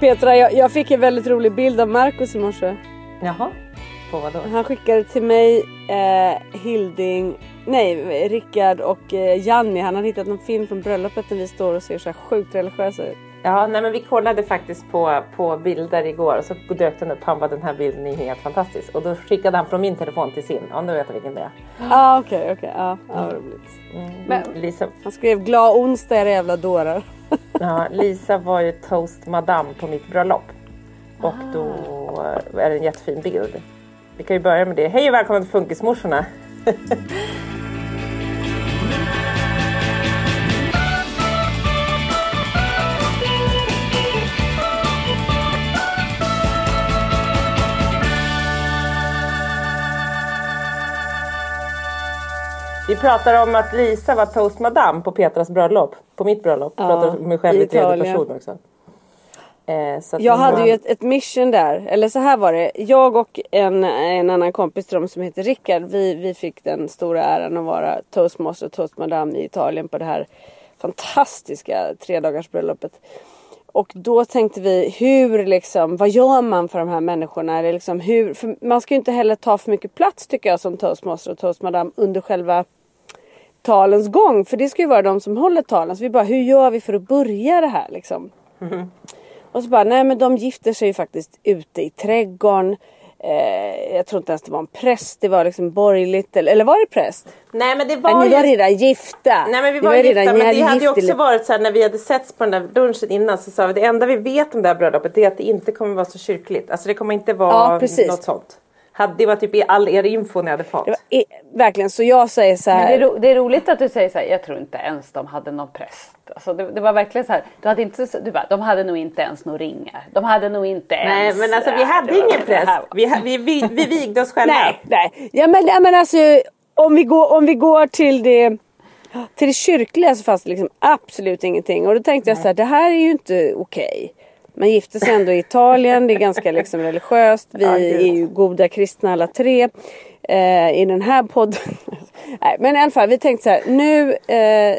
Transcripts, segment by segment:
Petra, jag, jag fick en väldigt rolig bild av Markus i morse. Jaha, på vad då? Han skickade till mig eh, Hilding, nej Rickard och eh, Janni. Han hade hittat någon film från bröllopet där vi står och ser så här sjukt religiösa ut. Ja, nej men vi kollade faktiskt på, på bilder igår och så dök den upp. Han bara den här bilden är helt fantastisk. Och då skickade han från min telefon till sin. Ja, nu vet jag vilken det är. Ah, okej, okej. Okay, ja, ja, vad roligt. Mm. Men, Lisa, han skrev glad onsdag era jävla dårar. ja, Lisa var ju toast madame på mitt bröllop. Och då är det en jättefin bild. Vi kan ju börja med det. Hej och välkommen till Funkismorsorna. Vi pratar om att Lisa var toast madame på Petras bröllop. På mitt bröllop. Ja, pratar om mig själv i tredje person också. Eh, jag hade var... ju ett, ett, mission där. Eller så här var det. Jag och en, en annan kompis till dem som heter Rickard. Vi, vi fick den stora äran att vara toastmaster och toast madame i Italien på det här fantastiska tredagarsbröllopet. Och då tänkte vi hur liksom, vad gör man för de här människorna? Eller liksom hur, man ska ju inte heller ta för mycket plats tycker jag som toastmaster och toastmadam under själva talens gång. För det ska ju vara de som håller talen. Så vi bara, hur gör vi för att börja det här liksom? Mm. Och så bara, nej men de gifter sig ju faktiskt ute i trädgården. Eh, jag tror inte ens det var en präst, det var liksom borgerligt. Eller, eller var det präst? Nej men det var nej, Ni var redan gifta. Nej men vi var, var gifta redan, men det hade ju också varit så här när vi hade setts på den där lunchen innan så sa vi det enda vi vet om det här bröllopet är att det inte kommer vara så kyrkligt. Alltså det kommer inte vara ja, något sånt. Det var typ all er info ni hade fått. Det var, verkligen, så jag säger så här. Det är, ro, det, är roligt att du säger så här, jag tror inte ens de hade någon präst. Alltså det, det var verkligen så här, du hade inte, du bara, de hade nog inte ens några ringar. De hade nog inte nej, ens... Nej men alltså vi hade ingen präst. Vi, vi, vi, vi vigde oss själva. nej, nej. Ja men, ja, men alltså om vi går, om vi går till det till det kyrkliga så fanns det liksom absolut ingenting. Och då tänkte jag så här, det här är ju inte okej. Man gifte sig ändå i Italien, det är ganska liksom religiöst. Vi ja, är ju goda kristna alla tre. Eh, I den här podden. Nej, men i alla fall, vi tänkte så här, nu eh,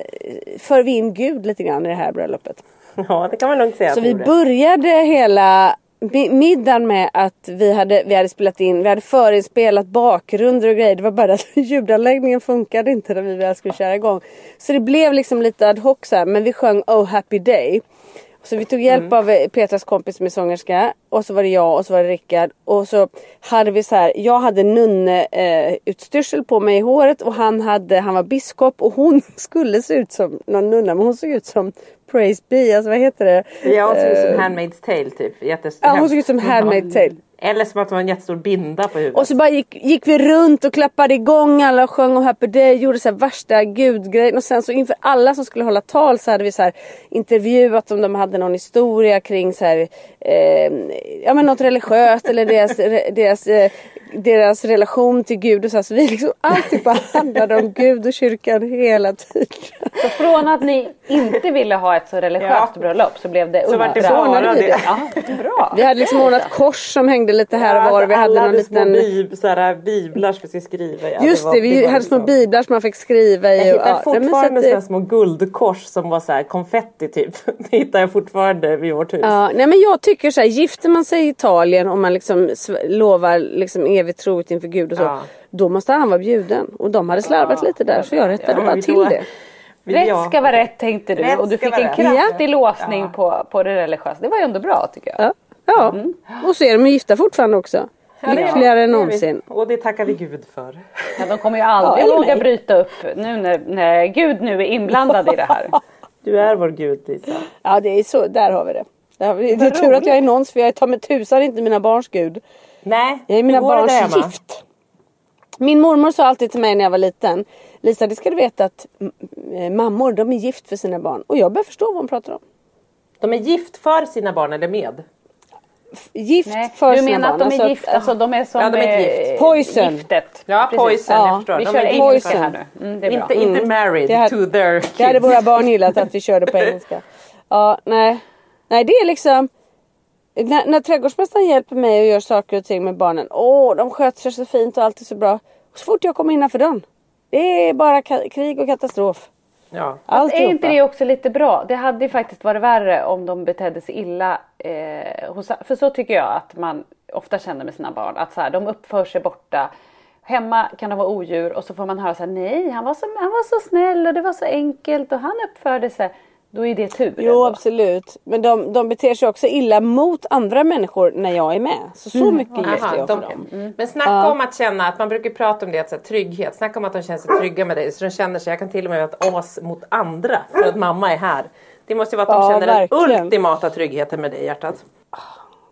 för vi in Gud lite grann i det här bröllopet. Ja, det kan man lugnt säga. Så vi började hela middagen med att vi hade, vi hade spelat in, vi hade förinspelat bakgrunder och grejer. Det var bara att ljudanläggningen funkade inte när vi väl skulle köra igång. Så det blev liksom lite ad hoc så här, men vi sjöng Oh Happy Day. Så vi tog hjälp mm. av eh, Petras kompis som är sångerska. Och så var det jag och så var det Rickard. Och så hade vi så här. Jag hade nunne eh, på mig i håret. Och han, hade, han var biskop. Och hon skulle se ut som någon nunna. Men hon såg ut som Praise Be. Alltså vad heter det? Ja hon såg ut som eh, Handmaid's Tale typ. Jättest ja hon såg ut som Handmaid's Tale. Eller som att det var en jättestor binda på huvudet. Och så bara gick, gick vi runt och klappade igång alla och sjöng om Happy Day. Gjorde så här värsta gudgrejen. Och sen så inför alla som skulle hålla tal så hade vi så här intervjuat om de hade någon historia kring så här, eh, ja men något religiöst eller deras, deras eh, deras relation till Gud och så. så vi liksom alltid bara handlade om Gud och kyrkan hela tiden. Så från att ni inte ville ha ett så religiöst ja. bröllop så blev det Så vart det bara det. Ja, bra. Vi hade liksom ordnat kors som hängde lite här och var. Vi hade någon liten... små bib, såhär, biblar som vi skulle skriva i. Just det, det vi hade små biblar som man fick skriva i. Jag hittar ja, fortfarande sådana små guldkors som var så konfetti typ. Det hittar jag fortfarande vid vårt hus. Ja, nej men jag tycker så här, gifter man sig i Italien och man liksom lovar liksom evigt troget inför Gud och så. Ja. Då måste han vara bjuden. Och de hade slarvat ja, lite där så jag rättade bara till det. Rätt ska vara rätt tänkte du rätt och du fick en kraftig låsning på, på det religiösa. Det var ju ändå bra tycker jag. Ja, ja. Mm. och så är de gifta fortfarande också. Lyckligare än någonsin. Och det tackar vi Gud för. Ja, de kommer ju aldrig ja, våga bryta upp nu när, när Gud nu är inblandad i det här. Du är vår Gud Lisa. Ja det är så, där har vi det. Där vi, det är tur att jag är någons för jag tar med tusan inte mina barns Gud. Nej, jag är mina barns gift. Min mormor sa alltid till mig när jag var liten. Lisa det ska du veta att eh, mammor de är gift för sina barn. Och jag börjar förstå vad hon pratar om. De är gift för sina barn eller med? Gift Nej, för Du menar att de är alltså, gift, alltså de är som ja, de är gift. Poison. giftet. Ja, poison, jag förstår. Vi de kör engelska här nu. Mm, det är inte, inte married det to their kids. Det hade våra barn gillat att vi körde på engelska. Ja, nej. Nej, det är liksom när, när trädgårdsmästaren hjälper mig och gör saker och ting med barnen. Åh, de sköter sig så fint och allt är så bra. Så fort jag kommer innanför dörren. Det är bara krig och katastrof. Ja. Fast är inte det också lite bra? Det hade ju faktiskt varit värre om de betedde sig illa. Eh, hos, för så tycker jag att man ofta känner med sina barn. Att så här, de uppför sig borta. Hemma kan de vara odjur och så får man höra så här, nej han var så, han var så snäll och det var så enkelt och han uppförde sig. Då är det tur. Jo ändå. absolut. Men de, de beter sig också illa mot andra människor när jag är med. Så så mm. mycket ger jag för dem. Mm. Men snacka ja. om att känna att man brukar prata om det, att, så här, trygghet. Snacka om att de känner sig trygga med dig. Så de känner sig, jag kan till och med vara ett as mot andra för att mamma är här. Det måste ju vara att de ja, känner verkligen. den ultimata tryggheten med dig hjärtat.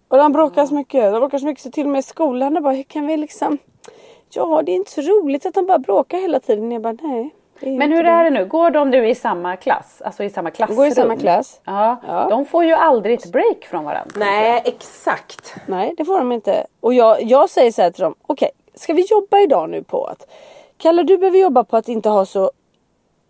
Och de bråkar så mycket. De bråkar så mycket så till och med i skolan. Bara, hur kan vi liksom... Ja det är inte så roligt att de bara bråkar hela tiden. Jag bara nej. Men hur är det nu? Går de nu i samma klass? Alltså i samma klassrum? Går i samma klass. Ja. ja. De får ju aldrig ett break från varandra. Nej, exakt. Nej, det får de inte. Och jag, jag säger så här till dem. Okej, okay, ska vi jobba idag nu på att Kalle, du behöver jobba på att inte ha så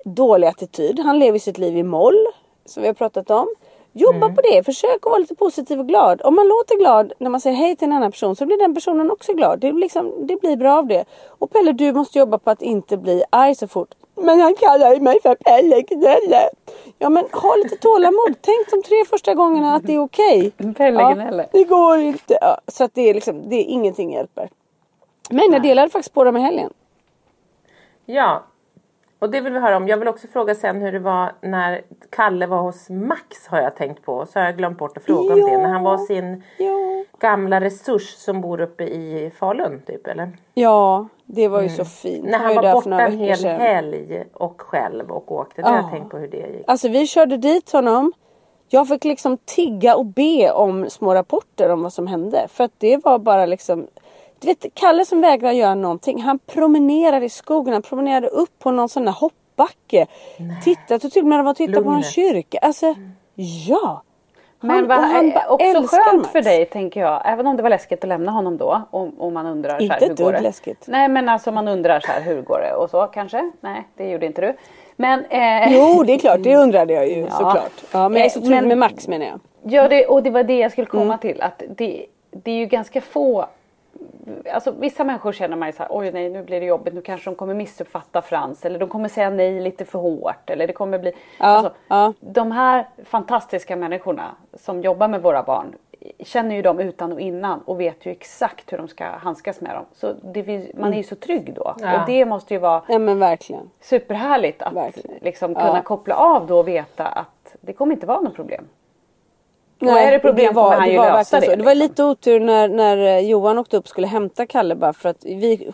dålig attityd. Han lever sitt liv i moll, som vi har pratat om. Jobba mm. på det, försök att vara lite positiv och glad. Om man låter glad när man säger hej till en annan person så blir den personen också glad. Det, liksom, det blir bra av det. Och Pelle, du måste jobba på att inte bli arg så fort. Men han kallar mig för Pelle Gnälle. Ja men ha lite tålamod. Tänk de tre första gångerna att det är okej. Okay. Pelle ja, Det går inte. Ja, så att det är liksom, det är ingenting hjälper. Men jag delade faktiskt på dem i helgen. Ja, och det vill vi höra om. Jag vill också fråga sen hur det var när Kalle var hos Max har jag tänkt på. Så har jag glömt bort att fråga ja. om det. När han var sin ja. gamla resurs som bor uppe i Falun typ eller? Ja, det var ju mm. så fint. När han, han var, borta en hel sedan. helg och själv och åkte. Ja. jag tänkt på hur det gick. Alltså vi körde dit honom. Jag fick liksom tigga och be om små rapporter om vad som hände. För att det var bara liksom du vet Kalle som vägrar göra någonting. Han promenerade i skogen. Han promenerade upp på någon sån där hoppbacke. Tittade och till och med var och tittade på en kyrka. Alltså mm. ja. Men vad han också skönt Max. för dig tänker jag, även om det var läskigt att lämna honom då och man undrar Inte så här, hur går det? läskigt. Nej men alltså man undrar så här, hur går det och så kanske? Nej det gjorde inte du. Men, eh... Jo det är klart, det undrade jag ju ja. såklart. Ja, men jag är så trygg med Max menar jag. Ja det, och det var det jag skulle komma mm. till att det, det är ju ganska få Alltså, vissa människor känner man ju så här, oj nej nu blir det jobbigt, nu kanske de kommer missuppfatta Frans eller de kommer säga nej lite för hårt eller det kommer bli... Ja, alltså, ja. De här fantastiska människorna som jobbar med våra barn känner ju dem utan och innan och vet ju exakt hur de ska handskas med dem. Så finns, man är ju så trygg då. Ja. Och det måste ju vara ja, men verkligen. superhärligt att verkligen. Liksom kunna koppla av då och veta att det kommer inte vara något problem. Nej, är det problem kommer han ju det lösa det. Så. Det var lite otur när, när Johan åkte upp och skulle hämta Kalle bara för att vi,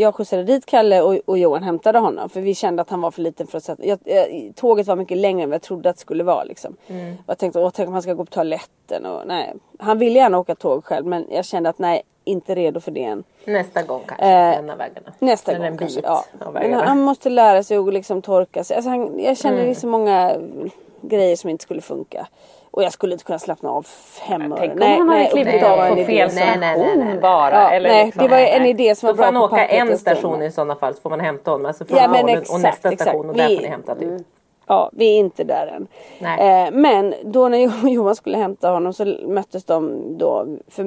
jag skjutsade dit Kalle och, och Johan hämtade honom. För vi kände att han var för liten för att sätta... Jag, jag, tåget var mycket längre än vad jag trodde att det skulle vara liksom. Mm. Och jag tänkte, åh tänk om han ska gå på toaletten och nej. Han ville gärna åka tåg själv men jag kände att nej, inte redo för det än. Nästa gång kanske, eh, en av vägarna. Nästa Eller gång en kanske, ja. Men han måste lära sig att liksom torka sig. Alltså han, jag känner mm. liksom många grejer som inte skulle funka. Och jag skulle inte kunna slappna av fem öre. Tänk om nej, han hade klivit av på fel station bara. Ja, eller nej, liksom. det var en idé som var bra på Då får han åka en station i sådana fall så får man hämta honom. Alltså från ja, men exakt, och nästa exakt. station och där får ni hämta ut. Mm. Ja, vi är inte där än. Eh, men då när Johan skulle hämta honom så möttes de då. För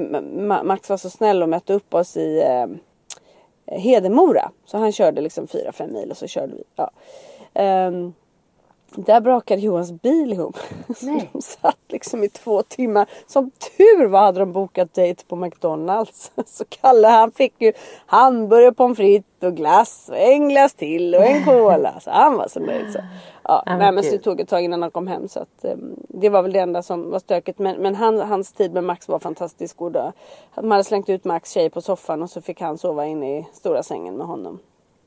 Max var så snäll och mötte upp oss i eh, Hedemora. Så han körde liksom 4-5 mil och så körde vi. Ja. Um, där brakade Johans bil ihop. Nej. de satt liksom i två timmar. Som tur var hade de bokat dejt på McDonalds. Så Kalle han fick ju hamburgare, pommes frites och glass och en glass till och en cola. Så han var så nöjd. Så. Ja, oh, nej, men så det tog ett tag innan han kom hem. Så att, um, det var väl det enda som var stökigt. Men, men han, hans tid med Max var fantastisk. Och då, man hade slängt ut Max tjej på soffan och så fick han sova inne i stora sängen med honom.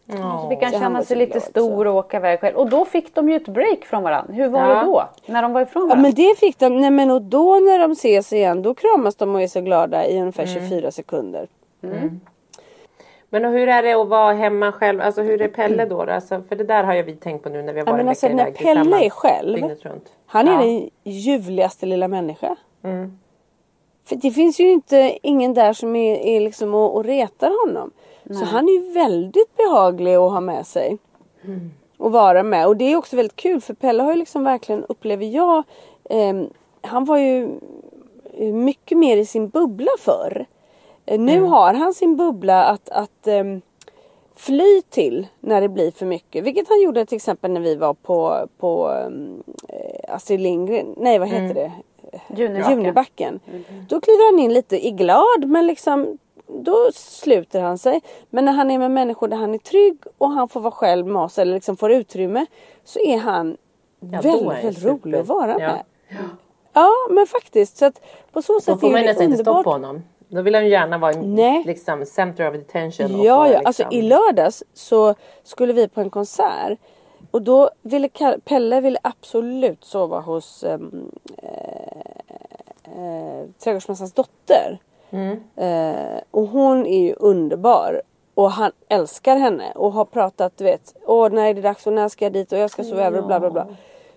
Mm. Så fick han känna sig lite stor och åka iväg själv. Och då fick de ju ett break från varandra. Hur var ja. det då? När de var ifrån varandra? Ja men det fick de. Nej men och då när de ses igen då kramas de och är så glada i ungefär mm. 24 sekunder. Mm. mm. Men och hur är det att vara hemma själv? Alltså hur är Pelle då? Alltså, för det där har ju vi tänkt på nu när vi har varit ja, men alltså, när Pelle är själv. Han är ja. den ljuvligaste lilla människa. Mm. För det finns ju inte ingen där som är, är liksom och, och retar honom. Nej. Så han är ju väldigt behaglig att ha med sig. Mm. Och vara med. Och det är också väldigt kul för Pelle har ju liksom verkligen, upplever jag, eh, han var ju mycket mer i sin bubbla förr. Eh, nu mm. har han sin bubbla att, att eh, fly till när det blir för mycket. Vilket han gjorde till exempel när vi var på, på eh, Astrid Lindgren, nej vad heter mm. det? Junibacken. Junibacken. Mm. Då kliver han in lite i glad men liksom då sluter han sig. Men när han är med människor där han är trygg och han får vara själv med oss eller liksom får utrymme så är han ja, väldigt, väldigt rolig att vara med. Ja. ja. men faktiskt. Så att på så sätt då får man nästan inte stoppa honom. Då vill han ju gärna vara Nej. liksom center of attention. Ja, ja. Liksom... Alltså i lördags så skulle vi på en konsert. Och då ville Pelle ville absolut sova hos ähm, äh, trädgårdsmästarens dotter. Mm. Eh, och hon är ju underbar. Och han älskar henne och har pratat du vet. Åh när det dags och när ska jag dit och jag ska sova över och bla bla bla.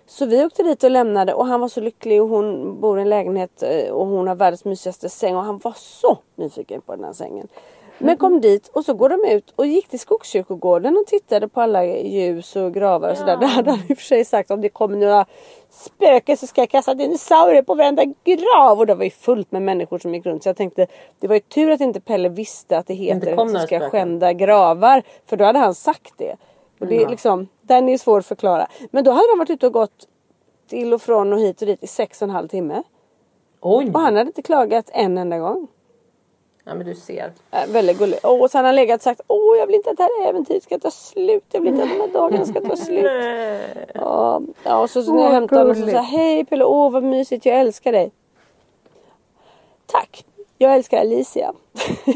Så vi åkte dit och lämnade och han var så lycklig och hon bor i en lägenhet eh, och hon har världens mysigaste säng och han var så nyfiken på den här sängen. Men kom dit och så går de ut och gick till Skogskyrkogården och tittade på alla ljus och gravar och sådär. Ja. Det hade han i och för sig sagt om det kommer några spöken så ska jag kasta dinosaurier på varenda grav. Och det var ju fullt med människor som gick runt. Så jag tänkte det var ju tur att inte Pelle visste att det heter att du ska skända gravar. För då hade han sagt det. Och det är liksom, den är svår att förklara. Men då hade de varit ute och gått till och från och hit och dit i sex och en halv timme. Oj. Och han hade inte klagat en enda gång. Ja men du ser. Äh, väldigt gullig. Och han har legat och sagt Åh jag vill inte att det här äventyret ska ta slut. Jag vill inte att de här dagarna ska ta slut. ja, ja och så, så när jag hämtar honom så sa Hej Pelle, åh vad mysigt, jag älskar dig. Tack, jag älskar Alicia. ja.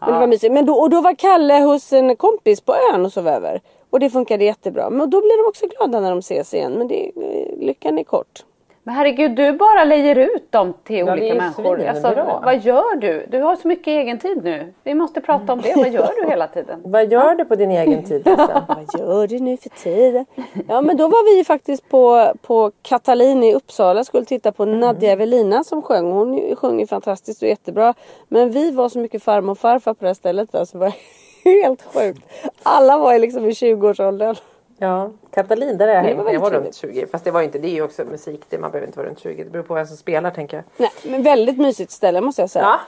Men det var mysigt. Men då, och då var Kalle hos en kompis på ön och sov över. Och det funkade jättebra. Men då blir de också glada när de ses igen. Men det, lyckan är kort. Men herregud, du bara lejer ut dem till ja, olika människor. Alltså, vad gör du? Du har så mycket egen tid nu. Vi måste prata om det. Vad gör du hela tiden? vad gör du på din egen tid? Alltså? vad gör du nu för tiden? Ja, men då var vi faktiskt på, på Katalin i Uppsala. Skulle titta på mm. Nadja Evelina som sjöng. Hon sjunger fantastiskt och jättebra. Men vi var så mycket farmor och farfar på det här stället. Alltså, det var helt sjukt. Alla var liksom i 20-årsåldern. Ja, Katalin där är jag hängt jag var runt 20. Fast det var inte, det är ju också musik det, man behöver inte vara runt 20. Det beror på vem som spelar tänker jag. Nej, men väldigt mysigt ställe måste jag säga.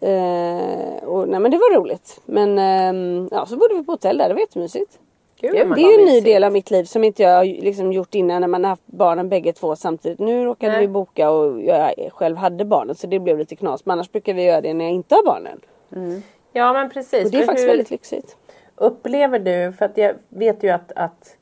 Ja. Eh, och, nej men det var roligt. Men eh, ja, så bodde vi på hotell där, det var jättemysigt. Gud, det, är ju en ny del av mitt liv som inte jag har liksom gjort innan när man har haft barnen bägge två samtidigt. Nu råkade nej. vi boka och jag själv hade barnen så det blev lite knas. Men annars brukar vi göra det när jag inte har barnen. Mm. Ja men precis. Och det är faktiskt hur... väldigt lyxigt. Upplever du, för att jag vet ju att, att,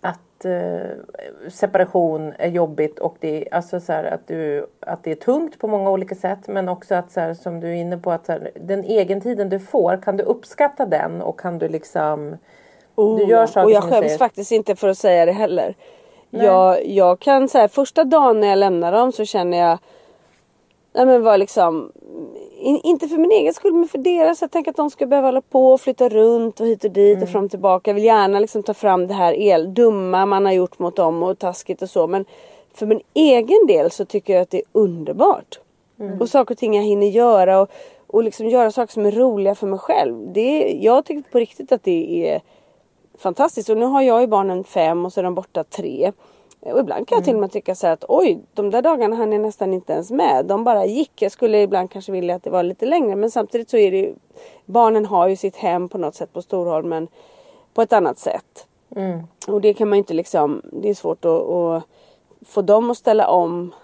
att eh, separation är jobbigt och det, alltså så här, att, du, att det är tungt på många olika sätt men också att så här, som du är inne på att så här, den egentiden du får kan du uppskatta den och kan du liksom oh, du gör saker Och jag skäms säger... faktiskt inte för att säga det heller. Jag, jag kan säga första dagen när jag lämnar dem så känner jag Nej men var liksom in, inte för min egen skull men för deras. Jag tänker att de ska behöva hålla på och flytta runt och hit och dit mm. och fram och tillbaka. Jag vill gärna liksom ta fram det här el, dumma man har gjort mot dem och taskigt och så. Men för min egen del så tycker jag att det är underbart. Mm. Och saker och ting jag hinner göra och, och liksom göra saker som är roliga för mig själv. Det, jag tycker på riktigt att det är fantastiskt. Och nu har jag ju barnen fem och så är de borta tre. Och ibland kan jag till och med tycka så att oj, de där dagarna hann jag nästan inte ens med. De bara gick. Jag skulle ibland kanske vilja att det var lite längre men samtidigt så är det ju Barnen har ju sitt hem på något sätt på Storholmen på ett annat sätt. Mm. Och det kan man ju inte liksom, det är svårt att, att få dem att ställa om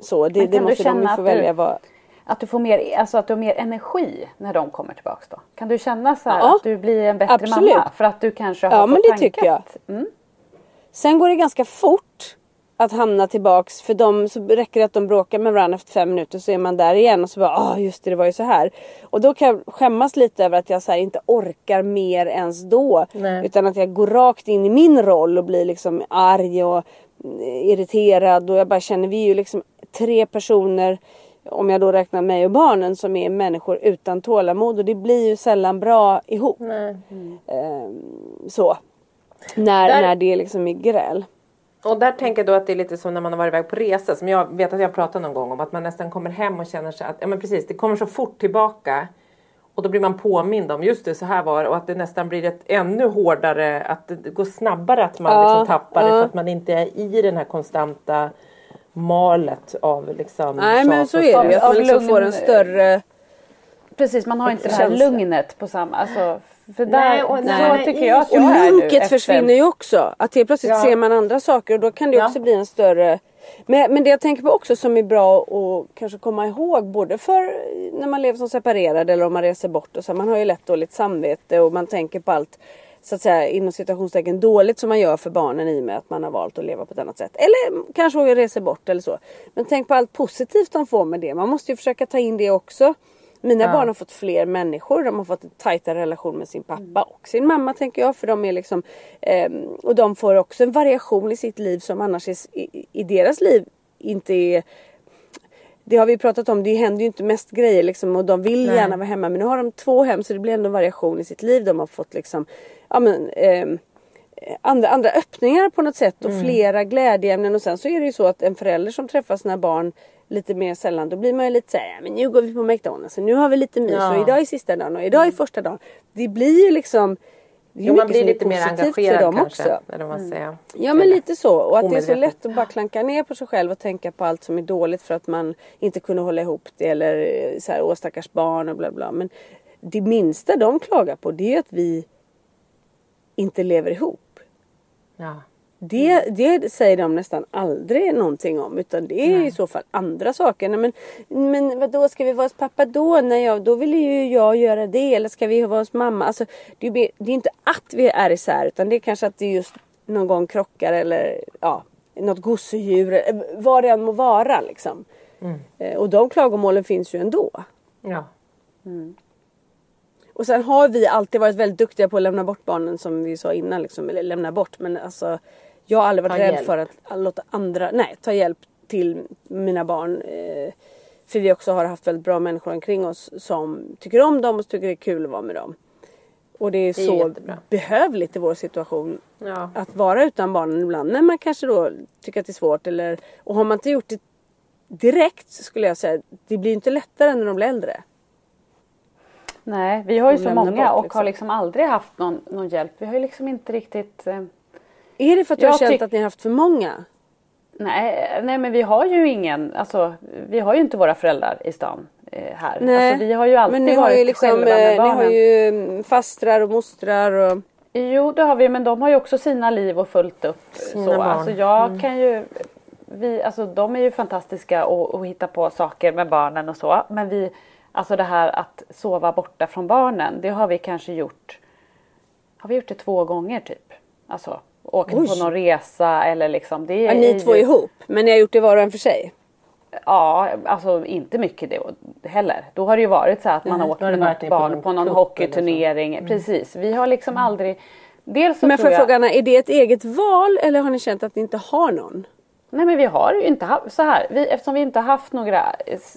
så. Det, det måste de ju få välja. Vad... Att du får mer, alltså att du har mer energi när de kommer tillbaks då? Kan du känna så ja, att du blir en bättre absolut. mamma? För att du kanske har ja, fått men det tankat? tycker jag. Mm. Sen går det ganska fort att hamna tillbaks för dem så räcker det att de bråkar med varandra efter fem minuter så är man där igen och så bara ah just det det var ju så här. Och då kan jag skämmas lite över att jag så inte orkar mer ens då. Nej. Utan att jag går rakt in i min roll och blir liksom arg och irriterad och jag bara känner vi är ju liksom tre personer om jag då räknar mig och barnen som är människor utan tålamod och det blir ju sällan bra ihop. Mm. Så. När, Där... när det liksom är gräl. Och där tänker jag då att det är lite som när man har varit iväg på resa som jag vet att jag pratat någon gång om att man nästan kommer hem och känner sig att ja men precis det kommer så fort tillbaka. Och då blir man påmind om just det så här var och att det nästan blir ett ännu hårdare att det går snabbare att man ja, liksom tappar ja. det för att man inte är i den här konstanta malet av liksom Nej men så är det. ju att man liksom får en större Precis man har inte det här lugnet på samma alltså för där, nej, och, nej, så tycker jag att jag Och lunket försvinner ju också. Att helt plötsligt ja. ser man andra saker och då kan det ja. också bli en större men, men det jag tänker på också som är bra att kanske komma ihåg både för när man lever som separerad eller om man reser bort och så. Man har ju lätt dåligt samvete och man tänker på allt så att säga inom citationstecken dåligt som man gör för barnen i och med att man har valt att leva på ett annat sätt. Eller kanske reser bort eller så. Men tänk på allt positivt de får med det. Man måste ju försöka ta in det också. Mina ja. barn har fått fler människor. De har fått en tajtare relation med sin pappa mm. och sin mamma tänker jag. För de är liksom, eh, och de får också en variation i sitt liv som annars är, i, i deras liv inte är det har vi pratat om, det händer ju inte mest grejer liksom och de vill Nej. gärna vara hemma men nu har de två hem så det blir ändå variation i sitt liv. De har fått liksom, ja men eh, andra, andra öppningar på något sätt och mm. flera glädjeämnen och sen så är det ju så att en förälder som träffar sina barn lite mer sällan då blir man ju lite såhär, men nu går vi på McDonalds och nu har vi lite mys ja. och idag är sista dagen och idag är första dagen. Det blir ju liksom det jo, man blir lite mer engagerad dem kanske. Också. Eller man säger. Mm. Ja men lite så och att det är så lätt att bara klanka ner på sig själv och tänka på allt som är dåligt för att man inte kunde hålla ihop det eller eh, så här, åh stackars barn och bla bla. Men det minsta de klagar på det är att vi inte lever ihop. Ja. Det, det säger de nästan aldrig någonting om utan det är Nej. i så fall andra saker. Men, men vadå, ska vi vara hos pappa då? Nej, ja, då vill ju jag göra det. Eller ska vi vara hos mamma? Alltså, det, är, det är inte att vi är isär utan det är kanske att det just någon gång krockar eller ja, något gosedjur. Eh, vad det än må vara liksom. Mm. Eh, och de klagomålen finns ju ändå. Ja. Mm. Och sen har vi alltid varit väldigt duktiga på att lämna bort barnen som vi sa innan. Liksom, eller lämna bort men alltså jag har aldrig varit ta rädd hjälp. för att låta andra, nej ta hjälp till mina barn. Eh, för vi också har haft väldigt bra människor omkring oss som tycker om dem och tycker det är kul att vara med dem. Och det är, det är så jättebra. behövligt i vår situation. Ja. Att vara utan barnen ibland när man kanske då tycker att det är svårt. Eller, och har man inte gjort det direkt skulle jag säga. Det blir inte lättare när de blir äldre. Nej, vi har ju så många bort, och liksom. har liksom aldrig haft någon, någon hjälp. Vi har ju liksom inte riktigt eh, är det för att du jag har känt att ni har haft för många? Nej, nej men vi har ju ingen, alltså vi har ju inte våra föräldrar i stan eh, här. Nej, alltså, vi har ju alltid men ni har ju liksom, själva med barnen. Ni har ju mm, fastrar och mostrar och... Jo det har vi men de har ju också sina liv och fullt upp. Sina så. Barn. Alltså jag mm. kan ju vi, alltså de är ju fantastiska och, och hitta på saker med barnen och så. Men vi, alltså det här att sova borta från barnen, det har vi kanske gjort, har vi gjort det två gånger typ. Alltså Åkt Oj. på någon resa eller liksom. Det är, ja, ni två ju... ihop, men ni har gjort det var och en för sig? Ja, alltså inte mycket det heller. Då har det ju varit så att man har åkt med något barn på, på någon hockeyturnering. Mm. Precis, vi har liksom mm. aldrig Dels men för jag... frågan, är det ett eget val eller har ni känt att ni inte har någon? Nej men vi har ju inte haft så här, vi, eftersom vi inte haft några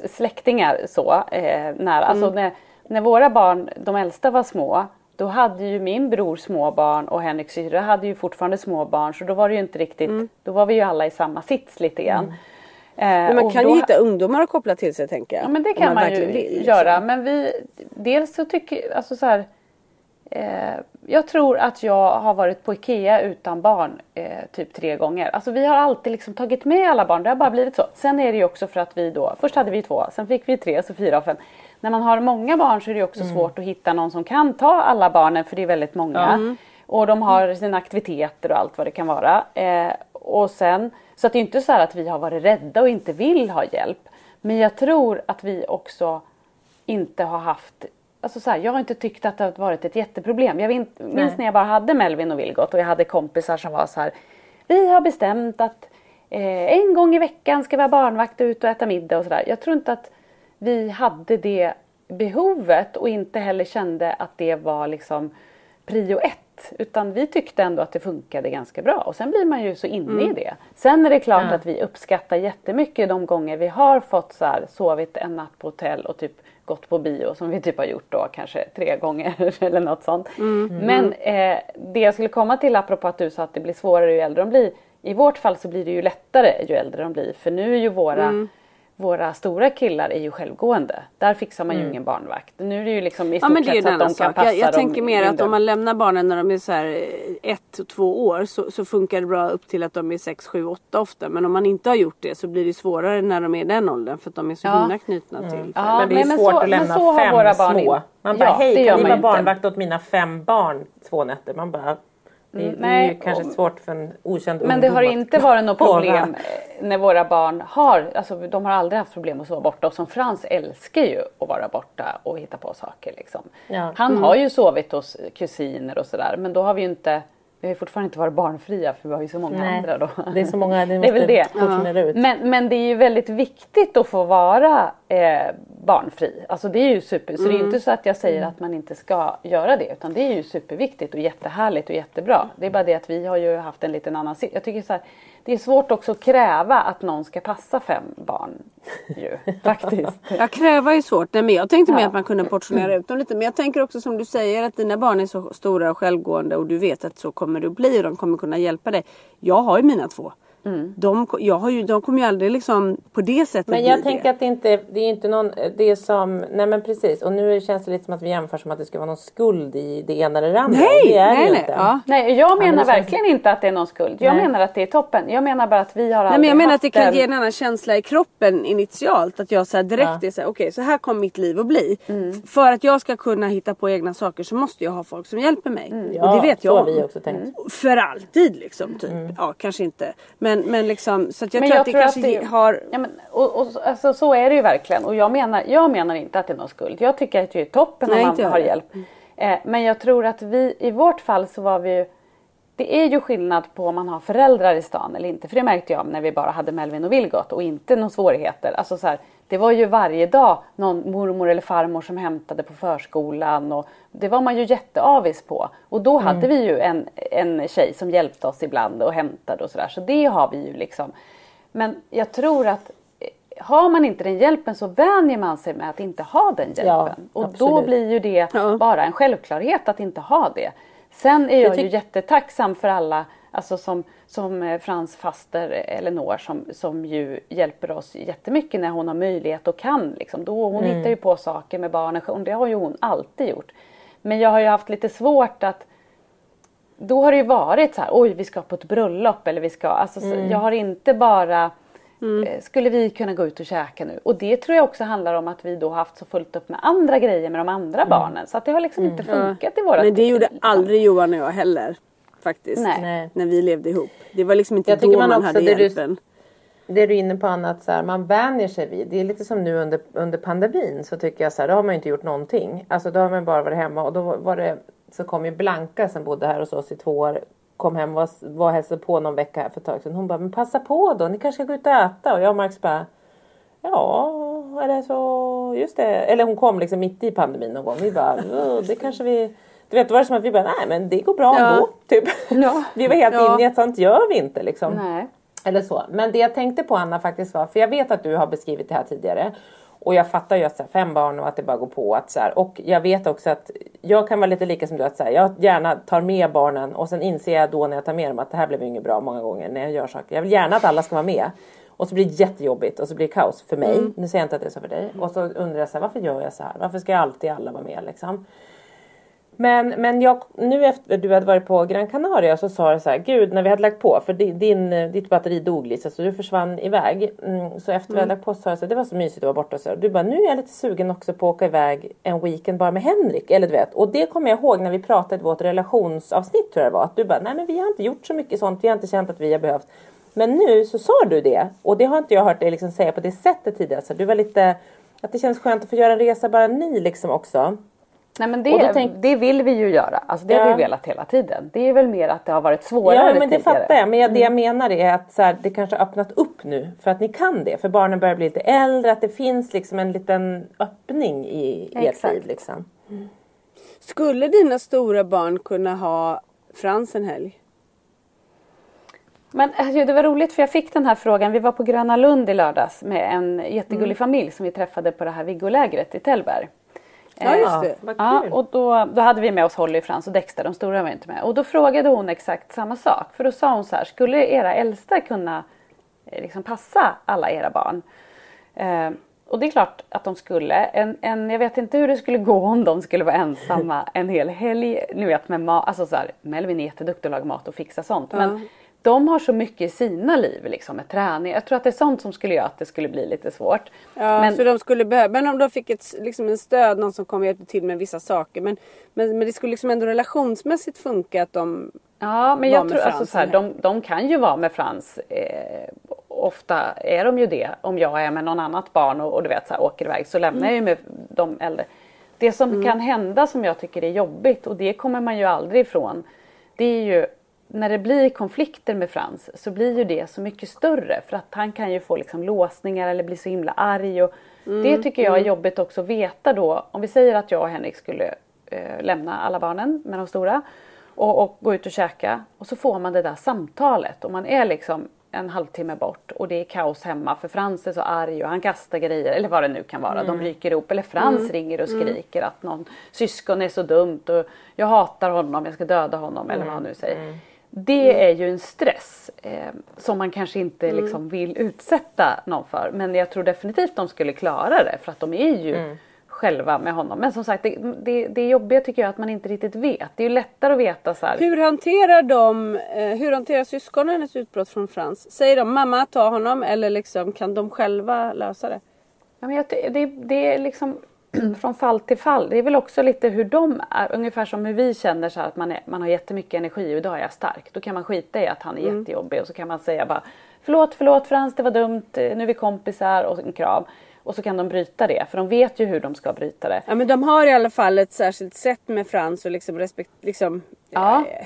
släktingar så eh, nära. Mm. Alltså när, när våra barn, de äldsta var små, då hade ju min bror små barn och Henriks syrra hade ju fortfarande små barn så då var det ju inte riktigt, mm. då var vi ju alla i samma sits lite grann. Mm. Eh, men man kan ju hitta ungdomar att koppla till sig tänker jag. Ja men det kan man, man ju vill, liksom. göra men vi, dels så tycker, alltså så här, Eh, jag tror att jag har varit på IKEA utan barn eh, typ tre gånger. Alltså vi har alltid liksom tagit med alla barn, det har bara blivit så. Sen är det ju också för att vi då, först hade vi två, sen fick vi tre, så fyra och fem. När man har många barn så är det också mm. svårt att hitta någon som kan ta alla barnen för det är väldigt många. Mm. Och de har sina aktiviteter och allt vad det kan vara. Eh, och sen, så att det är inte så att vi har varit rädda och inte vill ha hjälp. Men jag tror att vi också inte har haft Alltså så här, jag har inte tyckt att det har varit ett jätteproblem. Jag minns Nej. när jag bara hade Melvin och Vilgot och jag hade kompisar som var så här. Vi har bestämt att eh, en gång i veckan ska vi ha barnvakt ut och äta middag och sådär. Jag tror inte att vi hade det behovet och inte heller kände att det var liksom prio ett. Utan vi tyckte ändå att det funkade ganska bra och sen blir man ju så inne mm. i det. Sen är det klart ja. att vi uppskattar jättemycket de gånger vi har fått så här, sovit en natt på hotell och typ gått på bio som vi typ har gjort då kanske tre gånger eller något sånt. Mm. Men eh, det jag skulle komma till apropå att du sa att det blir svårare ju äldre de blir. I vårt fall så blir det ju lättare ju äldre de blir för nu är ju våra mm våra stora killar är ju självgående. Där fixar man ju mm. ingen barnvakt. Nu är det ju liksom i stort ja, sett så att de kan passa Jag, jag tänker mer att om man lämnar barnen när de är så här eh, ett och två år så, så, funkar det bra upp till att de är sex, sju, åtta ofta. Men om man inte har gjort det så blir det svårare när de är den åldern för att de är så ja. himla knutna mm. till. Ja, men det är men svårt så, att lämna fem små. Man bara, ja, hej kan ni vara barnvakt åt mina fem barn två nätter? Man bara det, mm, det är ju kanske svårt för en okänd Men det har inte varit något problem när våra barn har, alltså de har aldrig haft problem att sova borta och som Frans älskar ju att vara borta och hitta på saker liksom. Ja. Han mm. har ju sovit hos kusiner och sådär men då har vi ju inte vi har fortfarande inte varit barnfria för vi har ju så många Nej, andra då. Det är så många, det, det är väl det. Ja. Ut. Men, men det är ju väldigt viktigt att få vara eh, barnfri. Alltså det är ju super, så mm. det är mm. inte så att jag säger mm. att man inte ska göra det utan det är ju superviktigt och jättehärligt och jättebra. Det är bara det att vi har ju haft en liten annan Jag tycker så här, det är svårt också att kräva att någon ska passa fem barn ju, faktiskt. Ja, kräva är svårt. Nej, men jag tänkte ja. mer att man kunde portionera ut dem lite. Men jag tänker också som du säger att dina barn är så stora och självgående och du vet att så kommer det att bli och de kommer kunna hjälpa dig. Jag har ju mina två. Mm. De, jag har ju, de kommer ju aldrig liksom på det sättet Men jag tänker det. att det inte det är inte någon, det är som, nej men precis och nu känns det lite som att vi jämför som att det ska vara någon skuld i det ena eller det andra. Nej, det är nej, nej, inte. Ja. nej jag menar ja, verkligen inte att det är någon skuld. Jag nej. menar att det är toppen. Jag menar bara att vi har Nej men jag menar att det kan en... ge en annan känsla i kroppen initialt. Att jag så här direkt ja. är såhär, okej okay, så här kommer mitt liv att bli. Mm. För att jag ska kunna hitta på egna saker så måste jag ha folk som hjälper mig. Mm. och det vet jag. Så vi också tänkt. Mm. För alltid liksom typ. Mm. Ja kanske inte. Men, men liksom så jag men tror jag att det tror kanske att det, har... Ja, men, och, och, alltså, så är det ju verkligen. Och jag menar, jag menar inte att det är någon skuld. Jag tycker att det är toppen Nej, om man har hjälp. Mm. Eh, men jag tror att vi, i vårt fall så var vi ju det är ju skillnad på om man har föräldrar i stan eller inte. För det märkte jag när vi bara hade Melvin och Vilgot och inte några svårigheter. Alltså så här, det var ju varje dag någon mormor eller farmor som hämtade på förskolan och det var man ju jätteavis på. Och då mm. hade vi ju en, en tjej som hjälpte oss ibland och hämtade och sådär. Så det har vi ju liksom. Men jag tror att eh, har man inte den hjälpen så vänjer man sig med att inte ha den hjälpen. Ja, och absolut. då blir ju det ja. bara en självklarhet att inte ha det. Sen är jag ju jättetacksam för alla Alltså som, som eh, Frans faster Elinor som, som ju hjälper oss jättemycket när hon har möjlighet och kan. Liksom. Då, hon mm. hittar ju på saker med barnen, det har ju hon alltid gjort. Men jag har ju haft lite svårt att då har det ju varit så här, oj vi ska på ett bröllop eller vi ska, alltså mm. jag har inte bara Mm. Eh, skulle vi kunna gå ut och käka nu? Och det tror jag också handlar om att vi då haft så fullt upp med andra grejer med de andra mm. barnen. Så att det har liksom inte mm. funkat ja. i våra Men det gjorde aldrig Johan och jag heller faktiskt. Nej. När vi levde ihop. Det var liksom inte jag då man, man hade hjälpen. Du, det du är inne på Anna, att så här, man vänjer sig vid. Det är lite som nu under, under pandemin så tycker jag så här, då har man inte gjort någonting. Alltså då har man bara varit hemma och då var det så kom ju Blanka som bodde här hos oss i två år kom hem och var, var hälsade på någon vecka här för ett tag sedan. Hon bara, men passa på då, ni kanske ska gå ut och äta. Och jag och Marcus bara, ja, eller så, just det. Eller hon kom liksom mitt i pandemin någon gång. Vi bara, det kanske vi du vet, då var det som att vi bara, nej men det går bra ja. ändå. Typ. Ja. vi var helt ja. inne i att sånt gör vi inte liksom. Nej. Eller så. Men det jag tänkte på Anna faktiskt var, för jag vet att du har beskrivit det här tidigare. Och jag fattar ju att så här, fem barn och att det bara går på. Att, så här, och jag vet också att jag kan vara lite lika som du. Att så här, jag gärna tar med barnen och sen inser jag då när jag tar med dem att det här blev inget bra många gånger när jag gör saker. Jag vill gärna att alla ska vara med. Och så blir det jättejobbigt och så blir det kaos för mig. Mm. Nu säger jag inte att det är så för dig. Och så undrar jag så här, varför gör jag så här? Varför ska alltid alla vara med liksom? Men, men jag, nu efter du hade varit på Gran Canaria så sa du så här, gud när vi hade lagt på, för din, ditt batteri dog Lisa så du försvann iväg. Mm, så efter mm. vi hade lagt på så sa jag så här, det var så mysigt att vara borta. Så du bara, nu är jag lite sugen också på att åka iväg en weekend bara med Henrik. Eller du vet, och det kommer jag ihåg när vi pratade i vårt relationsavsnitt tror jag det var. Att du bara, nej men vi har inte gjort så mycket sånt, vi har inte känt att vi har behövt. Men nu så sa du det och det har inte jag hört dig liksom säga på det sättet tidigare. Så du var lite, att det känns skönt att få göra en resa bara ni liksom också. Nej men det, tänk... det vill vi ju göra. Alltså det ja. har vi velat hela tiden. Det är väl mer att det har varit svårare Ja men det tidigare. fattar jag. Men jag, det jag mm. menar är att så här, det kanske har öppnat upp nu. För att ni kan det. För barnen börjar bli lite äldre. Att det finns liksom en liten öppning i ert liv. Liksom. Mm. Skulle dina stora barn kunna ha Frans en helg? Men alltså, det var roligt för jag fick den här frågan. Vi var på Gröna Lund i lördags med en jättegullig mm. familj som vi träffade på det här Viggolägret i Tällberg. Ja just det, kul. Ja, och då, då hade vi med oss Holly, Frans och Dexter, de stora var inte med. Och då frågade hon exakt samma sak. För då sa hon så här, skulle era äldsta kunna eh, liksom passa alla era barn? Eh, och det är klart att de skulle. En, en, jag vet inte hur det skulle gå om de skulle vara ensamma en hel helg. Ni vet med mat, alltså så här, Melvin är jätteduktig att laga mat och fixa sånt. Ja. Men de har så mycket i sina liv liksom med träning. Jag tror att det är sånt som skulle göra att det skulle bli lite svårt. Ja, men, så de skulle behöva, men om de fick ett, liksom en stöd, någon som kom och hjälpte till med vissa saker. Men, men, men det skulle liksom ändå relationsmässigt funka att de Ja, men jag tror alltså så här, de, de kan ju vara med Frans. Eh, ofta är de ju det. Om jag är med någon annat barn och, och du vet så här, åker iväg så lämnar mm. jag ju med de äldre. Det som mm. kan hända som jag tycker är jobbigt och det kommer man ju aldrig ifrån. Det är ju när det blir konflikter med Frans så blir ju det så mycket större för att han kan ju få liksom låsningar eller bli så himla arg. Och mm, det tycker jag är mm. jobbigt också att veta då. Om vi säger att jag och Henrik skulle eh, lämna alla barnen med de stora och, och, gå ut och käka och så får man det där samtalet och man är liksom en halvtimme bort och det är kaos hemma för Frans är så arg och han kastar grejer eller vad det nu kan vara. Mm. De ryker ihop eller Frans mm. ringer och mm. skriker mm. att någon syskon är så dumt och jag hatar honom, jag ska döda honom eller vad han nu säger. Det mm. är ju en stress eh, som man kanske inte mm. liksom, vill utsätta någon för. Men jag tror definitivt de skulle klara det för att de är ju mm. själva med honom. Men som sagt det, det, det jobbiga tycker jag att man inte riktigt vet. Det är ju lättare att veta så här. Hur hanterar de, eh, hur hanterar syskonen ett utbrott från Frans? Säger de mamma ta honom eller liksom, kan de själva lösa det? Ja, men jag, det, det är liksom från fall till fall. Det är väl också lite hur de är. Ungefär som hur vi känner så att man, är, man har jättemycket energi och idag är jag stark. Då kan man skita i att han är mm. jättejobbig och så kan man säga bara Förlåt, förlåt Frans, det var dumt, nu är vi kompisar och en kram. Och så kan de bryta det för de vet ju hur de ska bryta det. Ja men de har i alla fall ett särskilt sätt med Frans och liksom respekt, liksom Ja. Eh,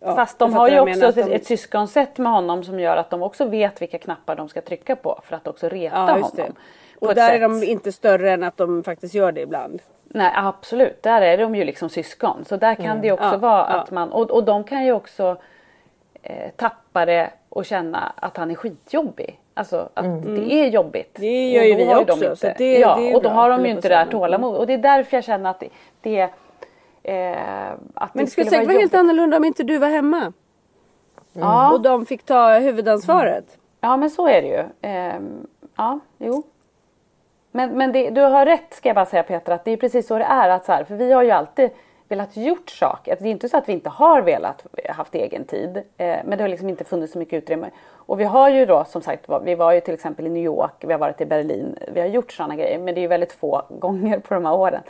ja Fast de har ju också ett, de... ett syskonsätt med honom som gör att de också vet vilka knappar de ska trycka på för att också reta ja, honom. Det. Och där är de inte större än att de faktiskt gör det ibland. Nej absolut, där är de ju liksom syskon. Så där kan mm. det också ja, vara ja. att man, och, och de kan ju också eh, tappa det och känna att han är skitjobbig. Alltså att mm. det är jobbigt. Det gör ju vi också. Inte, det, ja, det och då har de ju inte det här tålamod. Och det är därför jag känner att det, det eh, att Men det, skulle säkert vara helt annorlunda om inte du var hemma. Mm. Och de fick ta huvudansvaret. Ja men så är det ju. Eh, ja, jo. Men, men det, du har rätt ska jag bara säga Peter att det är precis så det är. Att så här, för vi har ju alltid velat gjort saker. Det är inte så att vi inte har velat haft egen tid. Eh, men det har liksom inte funnits så mycket utrymme. Och vi har ju då som sagt, vi var ju till exempel i New York, vi har varit i Berlin. Vi har gjort sådana grejer men det är ju väldigt få gånger på de här åren.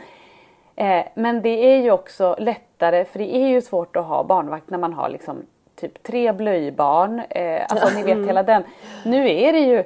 Eh, men det är ju också lättare för det är ju svårt att ha barnvakt när man har liksom typ tre blöjbarn. Eh, alltså ni vet mm. hela den. Nu är det ju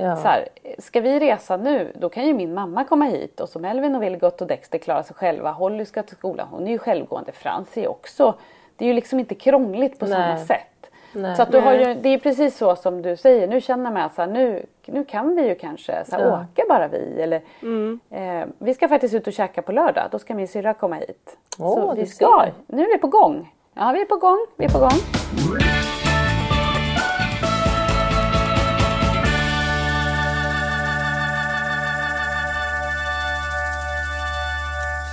Ja. Så här, ska vi resa nu då kan ju min mamma komma hit och så Melvin och Vilgot och Dexter klarar sig själva. Holly ska till skolan, hon är ju självgående. Frans är också det är ju liksom inte krångligt på Nej. samma sätt. Nej. Så att du har ju, det är precis så som du säger, nu känner man här, nu, nu kan vi ju kanske så här, ja. åka bara vi. Eller, mm. eh, vi ska faktiskt ut och käka på lördag, då ska min syrra komma hit. Oh, så vi ska, nu är vi på gång. Ja, vi är på gång, vi är på gång.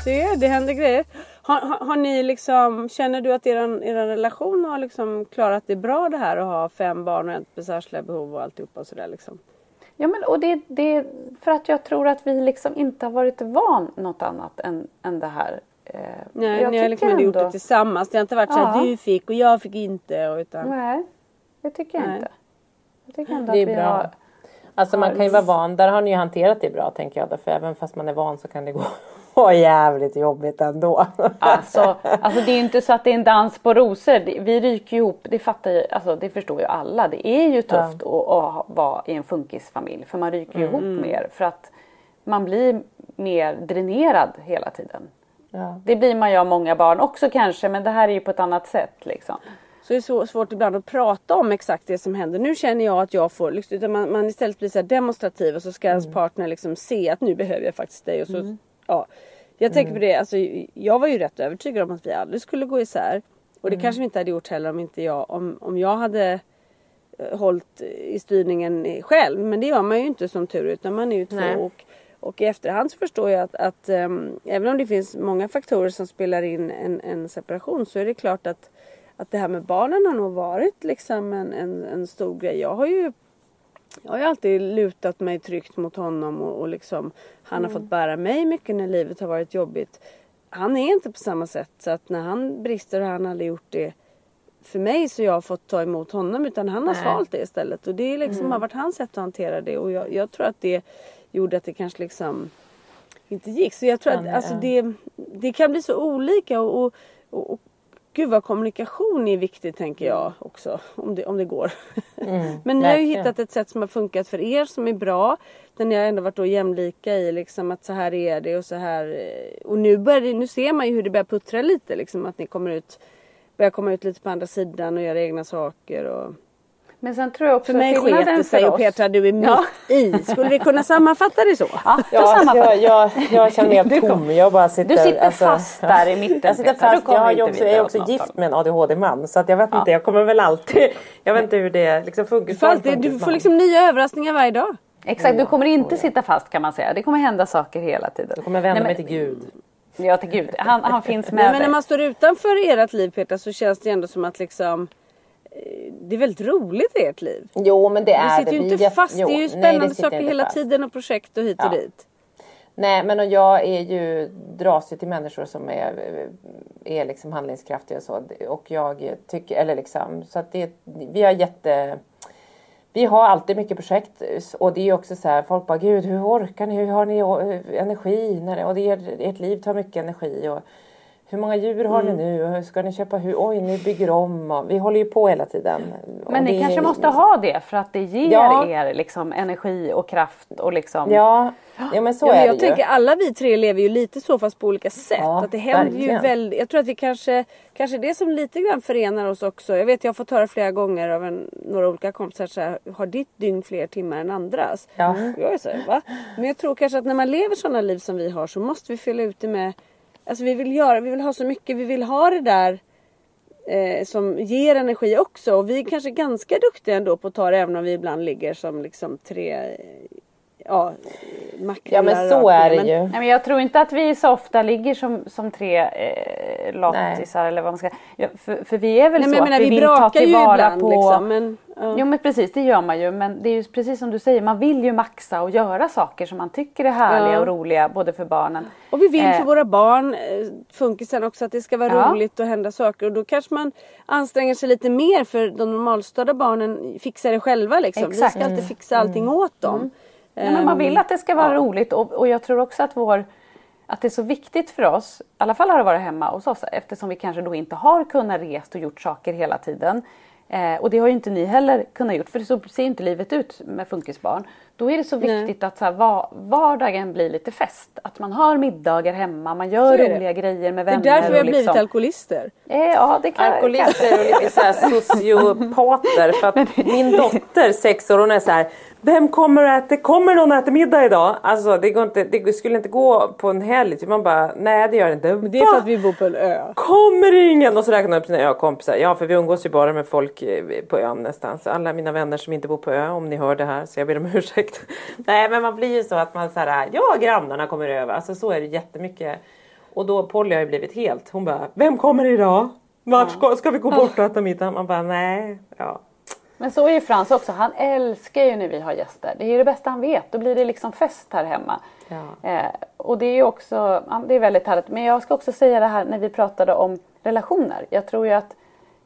Se, det händer grejer. Har, har, har, ni liksom, känner du att er, er relation har liksom klarat det bra det här att ha fem barn och ett med särskilda behov och alltihopa och sådär liksom? Ja men och det, det för att jag tror att vi liksom inte har varit van något annat än, än det här. Eh, Nej, ni har liksom ändå... gjort det tillsammans. Det har inte varit ja. så att du fick och jag fick inte. Utan... Nej, det tycker jag Nej. inte. Jag tycker ändå det är att vi bra. Har, alltså man kan ju vara van. Där har ni ju hanterat det bra tänker jag. För även fast man är van så kan det gå var jävligt jobbigt ändå. Alltså, alltså det är inte så att det är en dans på rosor. Vi ryker ihop, det fattar ju, alltså det förstår ju alla. Det är ju tufft ja. att, att, vara i en funkisfamilj för man ryker ju mm. ihop mer för att man blir mer dränerad hela tiden. Ja. Det blir man ju av många barn också kanske men det här är ju på ett annat sätt liksom. Så det är så svårt ibland att prata om exakt det som händer. Nu känner jag att jag får, liksom, utan man, man istället blir så demonstrativ och så ska mm. ens partner liksom se att nu behöver jag faktiskt dig och så mm ja. Jag tänker på mm. det, alltså, jag var ju rätt övertygad om att vi aldrig skulle gå isär. Och det mm. kanske vi inte hade gjort heller om inte jag, om, om jag hade uh, hållit i styrningen själv. Men det gör man ju inte som tur utan man är ju två. Och, och i efterhand så förstår jag att, att um, även om det finns många faktorer som spelar in en, en, separation så är det klart att, att det här med barnen har nog varit liksom en, en, en stor grej. Jag har ju jag har ju alltid lutat mig tryggt mot honom och, och liksom, han mm. har fått bära mig mycket när livet har varit jobbigt. Han är inte på samma sätt så att när han brister har han aldrig gjort det för mig så jag har fått ta emot honom utan han har Nej. svalt det istället och det liksom mm. har varit hans sätt att hantera det och jag, jag, tror att det gjorde att det kanske liksom inte gick. Så jag tror att alltså, det, det kan bli så olika och, och, och Gud vad kommunikation är viktigt tänker jag också. Om det, om det går. Mm, Men ni har ju hittat ett sätt som har funkat för er som är bra. Där ni har ändå varit då jämlika i liksom att så här är det och så här. Eh, och nu, börjar det, nu ser man ju hur det börjar puttra lite liksom. Att ni kommer ut, börjar komma ut lite på andra sidan och göra egna saker. Och... Men sen tror jag också för mig sket det sig och Petra du är mitt ja. i. Skulle vi kunna sammanfatta det så? Ja, ja jag, jag, jag känner mig helt tom. Jag bara sitter, du sitter alltså, fast där i mitten. Jag, sitter fast. jag, är också, jag är också gift med en ADHD-man så att jag vet ja. inte, jag kommer väl alltid, jag vet inte hur det liksom funkar. Alltid, du får liksom nya överraskningar varje dag. Exakt, du kommer inte sitta fast kan man säga. Det kommer hända saker hela tiden. Jag kommer vända Nej, mig till Gud. Ja till Gud, han, han finns med Men när man står utanför ert liv Petra så känns det ändå som att liksom det är väldigt roligt i ert liv. Jo men det är det. Vi sitter ju inte fast. Jo, det är ju spännande nej, saker hela fast. tiden och projekt och hit ja. och dit. Nej men och jag är ju, dras ju till människor som är, är liksom handlingskraftiga och så. Och jag tycker, eller liksom, så att det, vi har jätte vi har alltid mycket projekt och det är också så här, folk bara gud hur orkar ni, hur har ni energi? När, och det är, ert liv tar mycket energi. Och, hur många djur har mm. ni nu? Hur ska ni köpa hur? Oj, ni bygger om. Och vi håller ju på hela tiden. Men ni kanske måste ha det för att det ger ja. er liksom energi och kraft och liksom. Ja, ja men så ja, men är jag det tänker ju. alla vi tre lever ju lite så fast på olika sätt. Ja, att det händer ju väldigt. Jag tror att vi kanske, kanske det som lite grann förenar oss också. Jag vet jag har fått höra flera gånger av en, några olika kompisar så här, har ditt dygn fler timmar än andras? Ja. Jag är så här, va? Men jag tror kanske att när man lever sådana liv som vi har så måste vi fylla ut det med Alltså vi vill göra, vi vill ha så mycket, vi vill ha det där eh, som ger energi också. Och vi är kanske ganska duktiga ändå på att ta det även om vi ibland ligger som liksom tre ja, Ja men så är det ju. Nej, men jag tror inte att vi så ofta ligger som, som tre eh, lottisar eller vad man ska ja, för, för vi är väl Nej, så menar, att vi, vi vill ta tillvara ibland, på... Liksom, men, ja. Jo men precis det gör man ju men det är ju precis som du säger man vill ju maxa och göra saker som man tycker är härliga ja. och roliga både för barnen. Och vi vill eh. för våra barn, eh, funkisen också, att det ska vara ja. roligt och hända saker och då kanske man anstränger sig lite mer för de normalstörda barnen fixar det själva liksom. Exakt. Vi ska alltid fixa allting mm. åt dem. Mm. Ja, men man vill att det ska vara ja. roligt och, och jag tror också att, vår, att det är så viktigt för oss, i alla fall har det varit hemma hos oss eftersom vi kanske då inte har kunnat rest och gjort saker hela tiden. Eh, och det har ju inte ni heller kunnat gjort för så ser inte livet ut med funkisbarn. Då är det så viktigt Nej. att så här, var, vardagen blir lite fest. Att man har middagar hemma, man gör roliga grejer med vänner. Det är därför vi har liksom... blivit alkoholister. Eh, ja, det kan, Alkoholister och lite så här sociopater. för att min dotter, sex år, hon är så här vem kommer att äta, kommer någon att äta middag idag? Alltså det, går inte, det skulle inte gå på en helg. Typ man bara, nej det gör det inte. Men det är för att vi bor på en ö. Kommer ingen? Och så räknar upp sina ökompisar. Ja för vi umgås ju bara med folk eh, på ön nästan. Så alla mina vänner som inte bor på ö, om ni hör det här så jag ber om ursäkt. Nej men man blir ju så att man så här, ja grannarna kommer över. Alltså så är det jättemycket. Och då Polly har ju blivit helt, hon bara, vem kommer idag? Vart ska, ska vi gå bort och äta middag? Man bara, nej. Ja. Men så är ju Frans också. Han älskar ju när vi har gäster. Det är ju det bästa han vet. Då blir det liksom fest här hemma. Ja. Eh, och det är ju också, ja, det är väldigt härligt. Men jag ska också säga det här när vi pratade om relationer. Jag tror ju att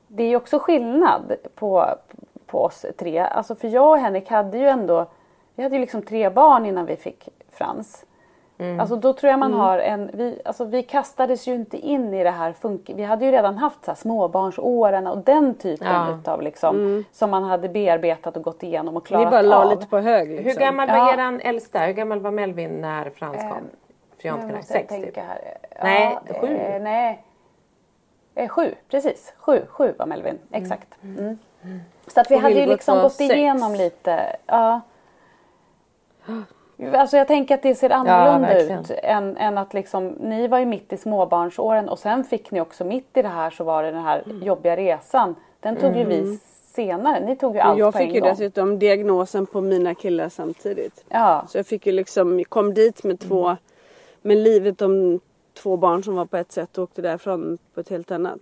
det är också skillnad på, på oss tre. Alltså för jag och Henrik hade ju ändå, vi hade ju liksom tre barn innan vi fick Frans. Mm. Alltså då tror jag man mm. har en, vi, alltså vi kastades ju inte in i det här funk Vi hade ju redan haft så här småbarnsåren och den typen ja. utav liksom mm. som man hade bearbetat och gått igenom och klarat av. Ni bara la lite på hög liksom. Hur gammal var ja. eran äldsta? Hur gammal var Melvin när Frans kom? Um, För sex typ? Här. Nej, ja, sju? Eh, nej. Eh, sju, precis. Sju, sju var Melvin, mm. exakt. Mm. Så att vi och hade ju liksom gått sex. igenom lite. Ja. Alltså jag tänker att det ser annorlunda ja, ut än, än, att liksom, ni var ju mitt i småbarnsåren och sen fick ni också mitt i det här så var det den här mm. jobbiga resan. Den tog mm. ju vi mm. senare. Ni tog ju allt Jag på fick ju gång. dessutom diagnosen på mina killar samtidigt. Ja. Så jag fick ju liksom, kom dit med två, mm. med livet om två barn som var på ett sätt och åkte därifrån på ett helt annat.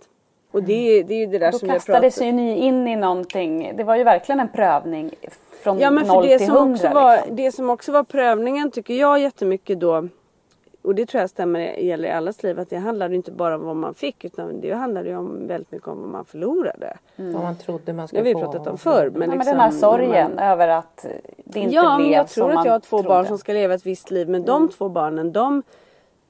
Och det, det är ju det där Då som jag pratar. Då kastades ju ni in i någonting. Det var ju verkligen en prövning från ja, men för 0 det till som 100. Också var, liksom. Det som också var prövningen tycker jag jättemycket då och det tror jag stämmer gäller i allas liv att det handlade inte bara om vad man fick utan det handlade ju om väldigt mycket om vad man förlorade. Mm. Vad man trodde man skulle få. Det har vi pratat om förr. Men, ja, liksom, men den här sorgen man... över att det inte ja, blev men jag tror att jag har två trodde. barn som ska leva ett visst liv men mm. de två barnen de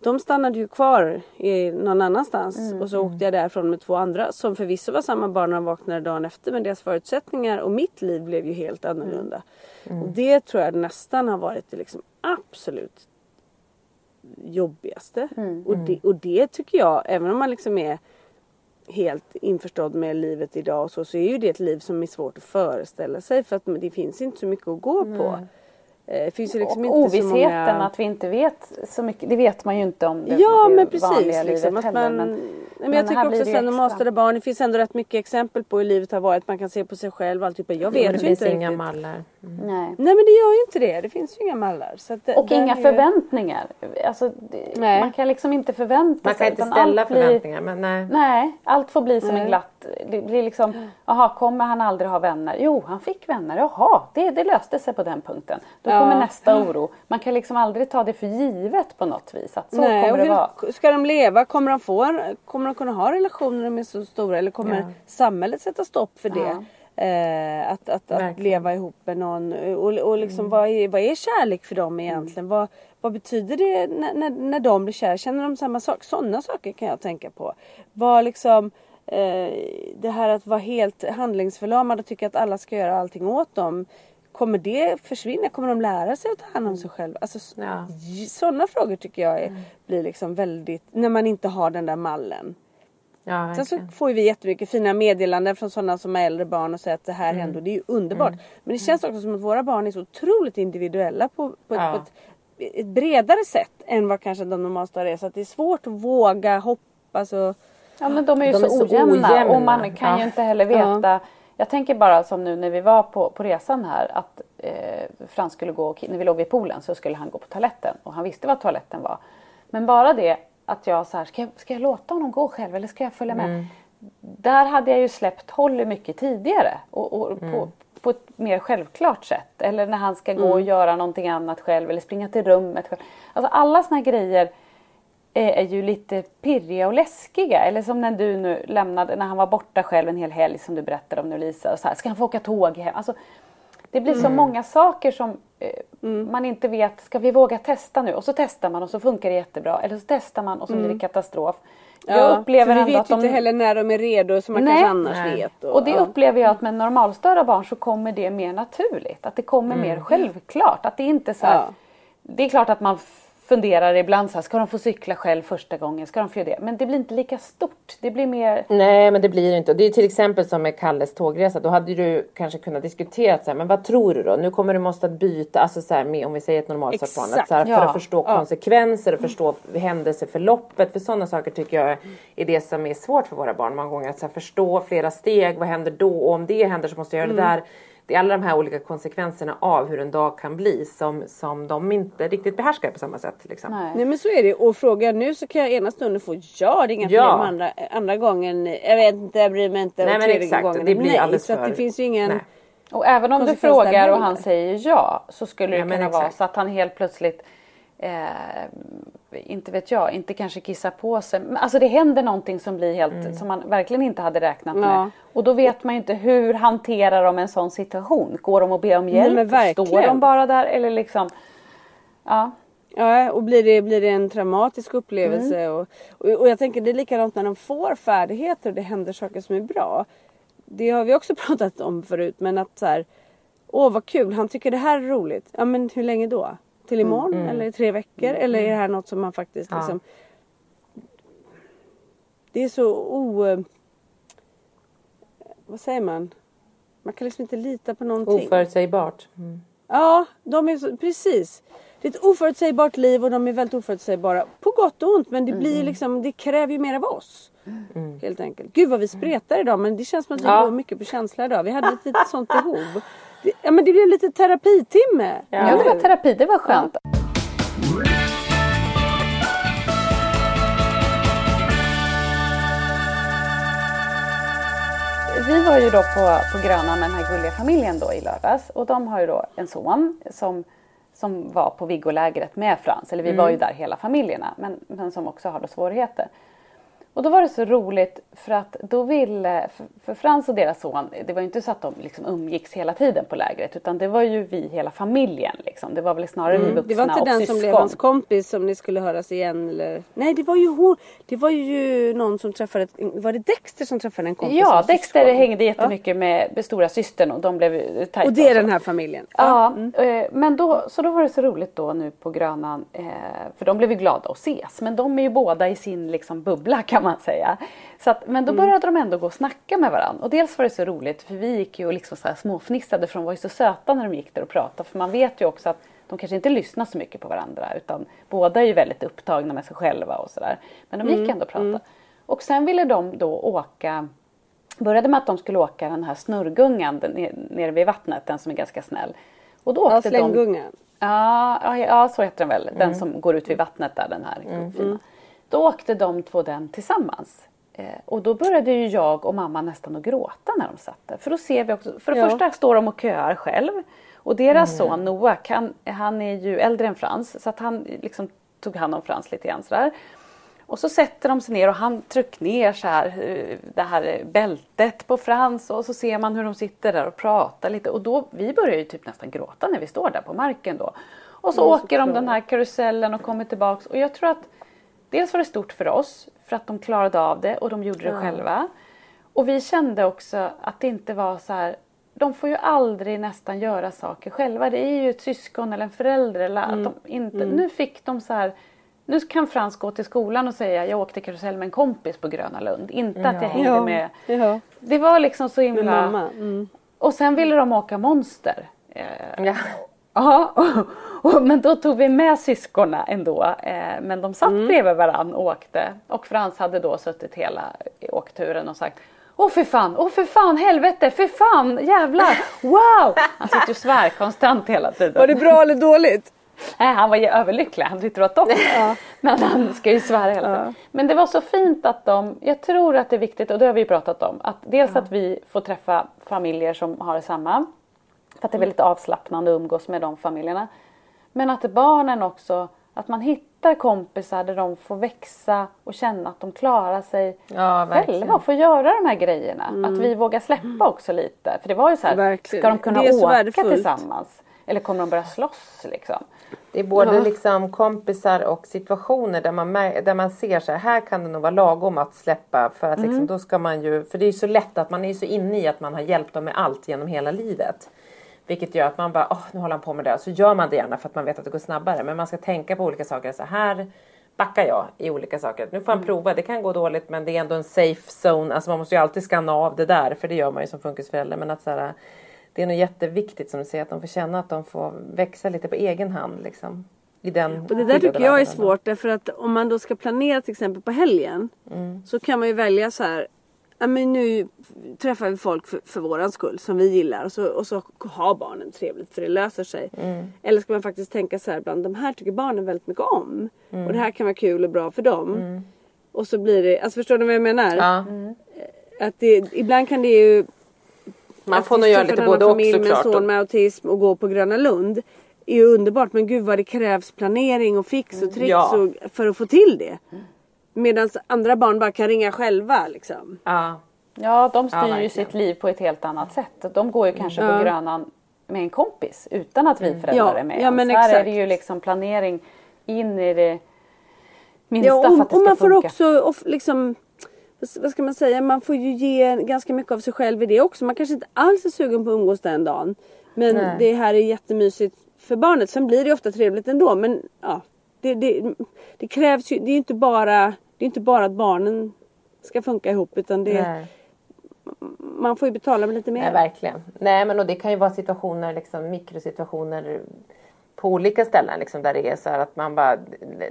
de stannade ju kvar i någon annanstans mm, och så mm. åkte jag därifrån med två andra som förvisso var samma barn när de vaknade dagen efter men deras förutsättningar och mitt liv blev ju helt annorlunda. Mm. Och det tror jag nästan har varit det liksom absolut jobbigaste. Mm, och, det, och det tycker jag, även om man liksom är helt införstådd med livet idag och så, så är ju det ett liv som är svårt att föreställa sig för att det finns inte så mycket att gå på. Eh, det finns ju liksom och inte ovissheten många... att vi inte vet så mycket, det vet man ju inte om det, ja, det men precis, vanliga liksom, livet heller. Man, men, men, jag tycker också sen de avstådda barn, det finns ändå rätt mycket exempel på hur livet har varit. Man kan se på sig själv och allt typ. Jag vet det finns inte inga mallar. Mm. Nej. Nej men det gör ju inte det. Det finns ju inga mallar. Det, och inga ju... förväntningar. Alltså, det, man kan liksom inte förvänta sig. Man kan inte ställa förväntningar. Men nej. nej, allt får bli som nej. en glatt. Det blir liksom, jaha kommer han aldrig ha vänner? Jo, han fick vänner. Jaha, det, det löste sig på den punkten. Då ja. kommer nästa oro. Man kan liksom aldrig ta det för givet på något vis. Att så nej, kommer det vara. Ska de leva? Kommer de, få, kommer de kunna ha relationer är så stora eller kommer ja. samhället sätta stopp för det? Eh, att, att, att, leva ihop med någon och, och liksom mm. vad, är, vad är kärlek för dem egentligen? Mm. Vad, vad betyder det när, när, när de blir kära? Känner de samma sak? Sådana saker kan jag tänka på. Vad liksom eh, det här att vara helt handlingsförlamad och tycka att alla ska göra allting åt dem. Kommer det försvinna? Kommer de lära sig att ta hand om sig själva? Alltså, ja. Sådana frågor tycker jag är, mm. blir liksom väldigt, när man inte har den där mallen. Ja, Sen så får vi jättemycket fina meddelanden från sådana som är äldre barn och säger att det här mm. händer och det är ju underbart. Mm. Men det känns också som att våra barn är så otroligt individuella på, på, ja. på ett, ett, bredare sätt än vad kanske de normalt är. Så att det är svårt att våga hoppas och... Ja men de är ju de så, är så ojämna, ojämna, och man kan ja. ju inte heller veta. Jag tänker bara som nu när vi var på, på resan här att eh, Frans skulle gå, när vi låg vid poolen så skulle han gå på toaletten och han visste vad toaletten var. Men bara det att jag så här, ska jag, ska jag låta honom gå själv eller ska jag följa med? Mm. Där hade jag ju släppt Holly mycket tidigare och, och mm. på, på ett mer självklart sätt. Eller när han ska gå och mm. göra någonting annat själv eller springa till rummet själv. Alltså alla såna grejer är, är ju lite pirriga och läskiga. Eller som när du nu lämnade, när han var borta själv en hel helg som du berättade om nu Lisa. Och så här, ska han få åka tåg hem? Alltså, det blir så mm. många saker som eh, mm. man inte vet, ska vi våga testa nu? Och så testar man och så funkar det jättebra. Eller så testar man och så blir det mm. katastrof. Jag upplever för vi vet ju de... inte heller när de är redo som man Nej. kanske annars Nej. vet. Och, och det ja. upplever jag att med normalstörda barn så kommer det mer naturligt. Att det kommer mm. mer självklart. Att det inte så här, ja. Det är klart att man funderar ibland så här, ska de få cykla själv första gången? Ska de få det? Men det blir inte lika stort. Det blir mer... Nej, men det blir inte. Det är till exempel som med Kalles tågresa. Då hade du kanske kunnat diskutera så här, men vad tror du då? Nu kommer du måste byta, alltså så här, med, om vi säger ett. Att, så här, för ja. att förstå ja. konsekvenser och förstå händelseförloppet. För sådana saker tycker jag är det som är svårt för våra barn många gånger. Att så förstå flera steg. Vad händer då? Och om det händer så måste jag göra mm. det där det är alla de här olika konsekvenserna av hur en dag kan bli som, som de inte riktigt behärskar på samma sätt. Liksom. Nej. Nej men så är det och frågar nu så kan jag ena stunden få ja det är inga ja. problem andra, andra gången jag vet inte jag bryr mig inte Nej, och tredje exakt. gången det blir nej. Så att det finns ju ingen nej. Och även om du frågar och han säger ja så skulle det ja, kunna vara så att han helt plötsligt eh, inte vet jag, inte kanske kissa på sig. Men alltså det händer någonting som blir helt, mm. som man verkligen inte hade räknat ja. med. Och då vet man ju inte hur hanterar de en sån situation. Går de och ber om hjälp? Nej, Står de bara där eller liksom? Ja. Ja, och blir det, blir det en traumatisk upplevelse. Mm. Och, och, och, jag tänker det är likadant när de får färdigheter och det händer saker som är bra. Det har vi också pratat om förut men att så här, åh vad kul, han tycker det här är roligt. Ja men hur länge då? Till imorgon mm. eller tre veckor? Mm. Eller är det här något som man faktiskt ja. liksom... Det är så o... Vad säger man? Man kan liksom inte lita på någonting. Oförutsägbart. Mm. Ja, de är så, precis. Det är ett oförutsägbart liv och de är väldigt oförutsägbara. På gott och ont men det blir mm. liksom, det kräver ju mer av oss. Mm. Helt enkelt. Gud vad vi spretar idag men det känns som att vi ja. går mycket på känsla idag. Vi hade ett litet sånt behov. Ja men det blev lite terapitimme. Ja, ja det var terapi, det var skönt. Ja. Vi var ju då på, på Grönan med den här gulliga familjen då i lördags och de har ju då en son som, som var på Viggolägret med Frans, eller vi mm. var ju där hela familjerna, men, men som också har då svårigheter. Och då var det så roligt för att då ville, för Frans och deras son, det var ju inte så att de liksom umgicks hela tiden på lägret utan det var ju vi hela familjen liksom. Det var väl snarare mm. vi vuxna Det var inte den syskon. som blev hans kompis som ni skulle höras igen eller? Nej det var ju hon, det var ju någon som träffade, var det Dexter som träffade en kompis? Ja, Dexter syskon? hängde jättemycket ja. med stora systern och de blev tajta. Och det är den här familjen? Ja, mm. Eh, men då, så då var det så roligt då nu på Grönan, eh, för de blev ju glada att ses men de är ju båda i sin liksom bubbla kan man man säga. Så att, men då mm. började mm. de ändå gå och snacka med varandra. Och dels var det så roligt för vi gick ju och liksom så här småfnissade för de var ju så söta när de gick där och pratade. För man vet ju också att de kanske inte lyssnar så mycket på varandra utan båda är ju väldigt upptagna med sig själva och sådär. Men de gick mm. ändå och pratade. Mm. Och sen ville de då åka Började med att de skulle åka den här snurrgungan nere vid vattnet, den som är ganska snäll. Och då åkte ja, de... Ja, ja, så heter den väl. Den mm. som går ut vid vattnet där, den här mm. fina. Då åkte de två den tillsammans. Eh, och då började ju jag och mamma nästan att gråta när de satt där. För då ser vi också, för det ja. första står de och köar själv. Och deras mm. son Noah, han, han är ju äldre än Frans så att han liksom tog hand om Frans lite grann sådär. Och så sätter de sig ner och han trycker ner så här, eh, det här bältet på Frans och så ser man hur de sitter där och pratar lite och då, vi börjar ju typ nästan gråta när vi står där på marken då. Och så mm, åker så de den här karusellen och kommer tillbaks och jag tror att dels var det stort för oss för att de klarade av det och de gjorde det ja. själva. Och vi kände också att det inte var så här de får ju aldrig nästan göra saker själva. Det är ju ett syskon eller en förälder. Eller mm. att de inte, mm. Nu fick de så här nu kan Frans gå till skolan och säga jag åkte karusell med en kompis på Gröna Lund. Inte ja. att jag hängde med. Ja. Det var liksom så himla... Mm. Och sen ville de åka monster. Eh, Ja, men då tog vi med syskonen ändå. Eh, men de satt mm. bredvid varandra och åkte. Och Frans hade då suttit hela åkturen och sagt Åh för fan, åh för fan, helvete, för fan, jävlar, wow! Han sitter och svär konstant hela tiden. Var det bra eller dåligt? Nej, han var ju överlycklig, han tyckte det var toppen. Ja. Men han ska ju svära hela tiden. Ja. Men det var så fint att de, jag tror att det är viktigt och det har vi pratat om, att dels ja. att vi får träffa familjer som har samma för att det är väldigt avslappnande att umgås med de familjerna. Men att barnen också, att man hittar kompisar där de får växa och känna att de klarar sig ja, själva och får göra de här grejerna. Mm. Att vi vågar släppa också lite. För det var ju så här, verkligen. ska de kunna åka tillsammans? Eller kommer de börja slåss liksom? Det är både ja. liksom kompisar och situationer där man, där man ser så här, här kan det nog vara lagom att släppa för att liksom, mm. då ska man ju, för det är så lätt att man är så inne i att man har hjälpt dem med allt genom hela livet. Vilket gör att man bara, åh nu håller han på med det. Så gör man det gärna för att man vet att det går snabbare. Men man ska tänka på olika saker. Så här backar jag i olika saker. Nu får han mm. prova, det kan gå dåligt men det är ändå en safe zone. Alltså man måste ju alltid skanna av det där för det gör man ju som funkisförälder. Men att så här, det är nog jätteviktigt som du säger att de får känna att de får växa lite på egen hand. Liksom, i den och det där tycker jag är svårt därför att om man då ska planera till exempel på helgen mm. så kan man ju välja så här ja, men nu träffar vi folk för, för våran skull som vi gillar och så, och så har barnen trevligt för det löser sig. Mm. Eller ska man faktiskt tänka så här bland de här tycker barnen väldigt mycket om. Mm. Och det här kan vara kul och bra för dem. Mm. Och så blir det, alltså förstår du vad jag menar? Ja. Att det, ibland kan det ju man får nog göra lite både och såklart. med en son med autism och gå på Gröna Lund är ju underbart men gud vad det krävs planering och fix och tricks ja. och, för att få till det. Medan andra barn bara kan ringa själva liksom. Ja. Ja, de styr ja, ju sitt liv på ett helt annat sätt. De går ju kanske ja. på Grönan med en kompis utan att vi mm. föräldrar ja, är med. Ja, men här är det ju liksom planering in i det minsta ja, och, för att det ska och man får funka. också liksom vad ska man säga, man får ju ge ganska mycket av sig själv i det också. Man kanske inte alls är sugen på att umgås den dagen. Men Nej. det här är jättemysigt för barnet. Sen blir det ofta trevligt ändå. Men ja, det, det, det krävs ju, det är inte bara det är inte bara att barnen ska funka ihop utan det Nej. man får ju betala med lite mer. Nej, verkligen. Nej, men och det kan ju vara situationer, liksom mikrosituationer på olika ställen liksom, där det är så att man bara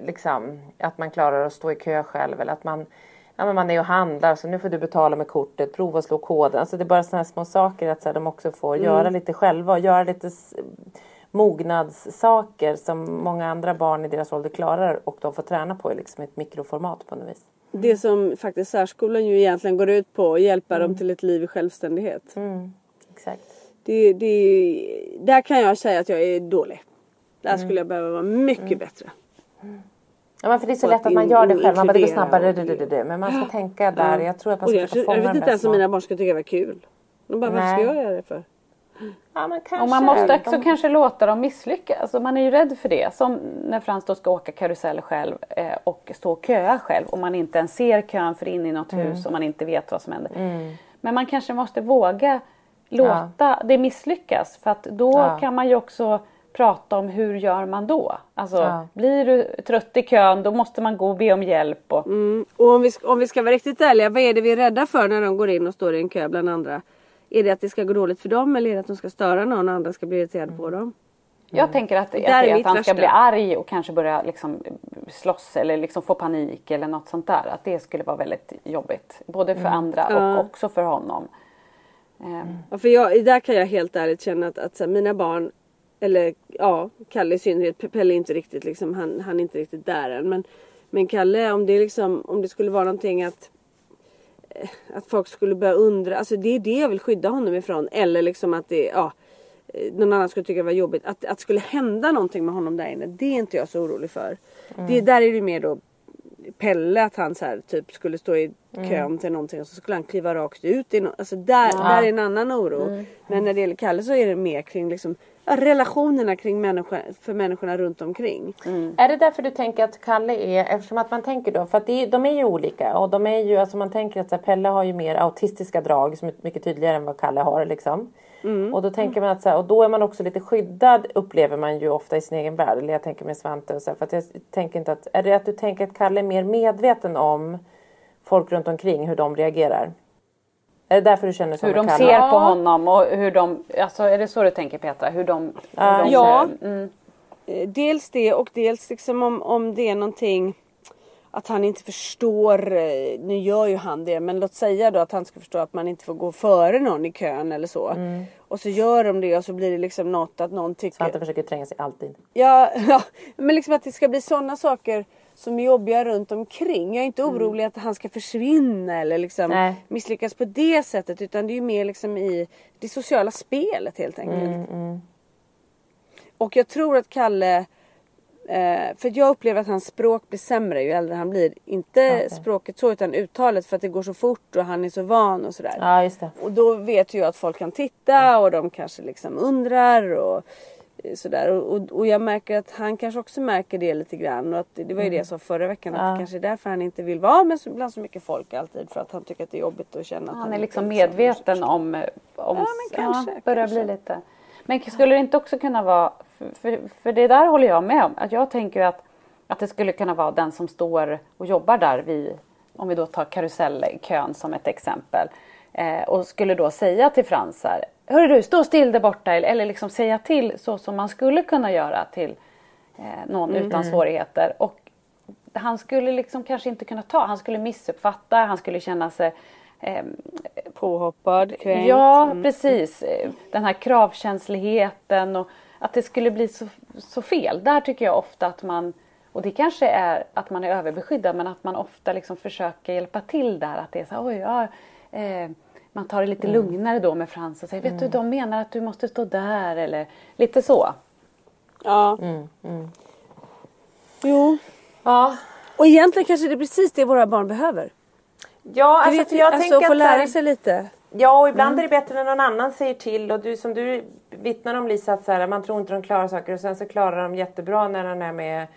liksom att man klarar att stå i kö själv eller att man ja, men man är och handlar så nu får du betala med kortet, prova att slå koden. Alltså det är bara sådana små saker att så här, de också får mm. göra lite själva och göra lite mognadssaker som många andra barn i deras ålder klarar och de får träna på i liksom ett mikroformat på något vis. Det som faktiskt särskolan ju egentligen går ut på, att hjälpa mm. dem till ett liv i självständighet. Mm. Exakt. Det, det, där kan jag säga att jag är dålig. Där mm. skulle jag behöva vara mycket mm. bättre. Ja men för det är så lätt att man gör det själv. Man bara det går snabbare. Det, det, det, Men man ska tänka där. Jag tror att man ska jag, jag vet inte ens om mina barn ska tycka det var kul. De bara, varför ska jag göra det för? Ja, men kanske, och man måste också de... kanske låta dem misslyckas. Alltså man är ju rädd för det. Som när Frans då ska åka karusell själv eh, och stå och köa själv och man inte ens ser kön för in i något mm. hus och man inte vet vad som händer. Mm. Men man kanske måste våga låta ja. det misslyckas för att då ja. kan man ju också prata om hur gör man då? Alltså ja. blir du trött i kön då måste man gå och be om hjälp. Och, mm. och om, vi, om vi ska vara riktigt ärliga, vad är det vi är rädda för när de går in och står i en kö bland andra? Är det att det ska gå dåligt för dem eller är det att de ska störa någon och andra ska bli irriterade på dem? Jag tänker att, att, att han ska bli arg och kanske börja liksom slåss eller liksom få panik eller något sånt där. Att det skulle vara väldigt jobbigt. Både för mm. andra ja. och också för honom. Mm. Ja, för jag, där kan jag helt ärligt känna att, att här, mina barn, eller ja, Kalle i synnerhet, Pelle är inte riktigt liksom, han, han är inte riktigt där än. Men, men Kalle, om det, liksom, om det skulle vara någonting att att folk skulle börja undra. Alltså det är det jag vill skydda honom ifrån. Eller liksom att det, ja, någon annan skulle tycka det var jobbigt. Att, att skulle hända någonting med honom där inne. Det är inte jag så orolig för. Mm. Det, där är det mer då Pelle att han så här, typ skulle stå i kön mm. till någonting och så skulle han kliva rakt ut. I no alltså där, ja. där är en annan oro. Mm. Men när det gäller Kalle så är det mer kring liksom relationerna kring människor, för människorna runt omkring. Mm. Är det därför du tänker att Kalle är, eftersom att man tänker då, för att är, de är ju olika och de är ju, alltså man tänker att här, Pelle har ju mer autistiska drag som är mycket tydligare än vad Kalle har liksom. Mm. Och då tänker man att så här, och då är man också lite skyddad upplever man ju ofta i sin egen värld. Eller jag tänker med Svante och så här, för att jag tänker inte att, är det att du tänker att Kalle är mer medveten om folk runt omkring hur de reagerar? Är det därför du känner så Hur de ser på honom och hur de, alltså är det så du tänker Petra? Hur de, hur de ja. Mm. Eh, dels det och dels liksom om, om det är någonting att han inte förstår, eh, nu gör ju han det, men låt säga då att han ska förstå att man inte får gå före någon i kön eller så. Mm. Och så gör de det och så blir det liksom något att någon tycker... Svante försöker tränga sig alltid. Ja, ja, men liksom att det ska bli sådana saker som är jobbiga runt omkring. Jag är inte mm. orolig att han ska försvinna eller liksom misslyckas på det sättet utan det är ju mer liksom i det sociala spelet helt enkelt. Mm, mm. Och jag tror att Kalle eh, för jag upplever att hans språk blir sämre ju äldre han blir. Inte okay. språket så utan uttalet för att det går så fort och han är så van och sådär. Ja, just det. Och då vet ju jag att folk kan titta och de kanske liksom undrar och Sådär. Och, och, och, jag märker att han kanske också märker det lite grann. Och att, det var ju det jag sa förra veckan. Att det kanske är därför han inte vill vara med så, bland så mycket folk alltid. För att han tycker att det är jobbigt att känna att han, han är liksom medveten om, om... Ja men kanske. Ja, börjar kanske. bli lite. Men skulle det inte också kunna vara... För, för, det där håller jag med om. Att jag tänker att, att det skulle kunna vara den som står och jobbar där vid... Om vi då tar karusellkön som ett exempel. Eh, och skulle då säga till Frans här, Hörru du, stå still där borta. Eller liksom säga till så som man skulle kunna göra till eh, någon mm. utan svårigheter. Och han skulle liksom kanske inte kunna ta, han skulle missuppfatta, han skulle känna sig eh, Påhoppad, kränkt. Ja, mm. precis. Den här kravkänsligheten och att det skulle bli så, så fel. Där tycker jag ofta att man och det kanske är att man är överbeskyddad men att man ofta liksom försöker hjälpa till där. Att det är så oj, ja, eh, man tar det lite mm. lugnare då med Frans och säger, vet mm. du de menar att du måste stå där eller lite så. Ja. Mm. Mm. Jo. Ja. Och egentligen kanske det är precis det våra barn behöver. Ja, alltså, vet, jag alltså tänker få lära sig lite. Ja, och ibland mm. är det bättre när någon annan säger till och du som du vittnar om Lisa att så här, man tror inte de klarar saker och sen så klarar de jättebra när de är med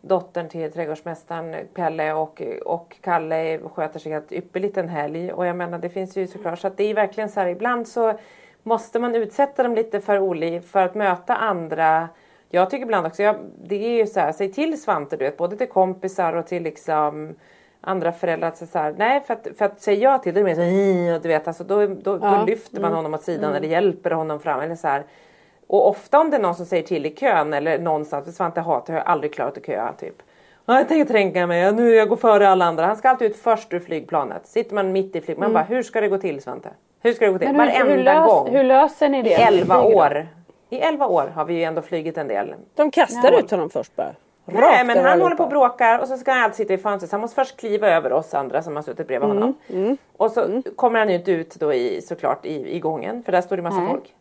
dottern till trädgårdsmästaren Pelle och, och Kalle sköter sig helt ypperligt en helg. Och jag menar det finns ju såklart så att det är verkligen så här ibland så måste man utsätta dem lite för Oli för att möta andra. Jag tycker ibland också, jag, det är ju så här, säg till Svante du vet, både till kompisar och till liksom andra föräldrar att så här, nej för att, för att säga ja till det är mer så du vet alltså då, då, ja. då lyfter man mm. honom åt sidan mm. eller hjälper honom fram eller så här. Och ofta om det är någon som säger till i kön eller någonstans, för Svante hatar jag har aldrig klarat att köa typ. jag tänker tränga mig, nu jag går före alla andra. Han ska alltid ut först ur flygplanet. Sitter man mitt i flygplanet, mm. man bara hur ska det gå till Svante? Hur ska det gå till? Men hur, Varenda hur lös, gång. Hur löser ni det? I elva år. I elva år har vi ju ändå flugit en del. De kastar ja. ut honom först bara? Rakt Nej men han håller på och bråkar och så ska han alltid sitta i fönstret. Så han måste först kliva över oss andra som har suttit bredvid mm. honom. Mm. Och så mm. kommer han inte ut då i, såklart i, i gången för där står det massa folk.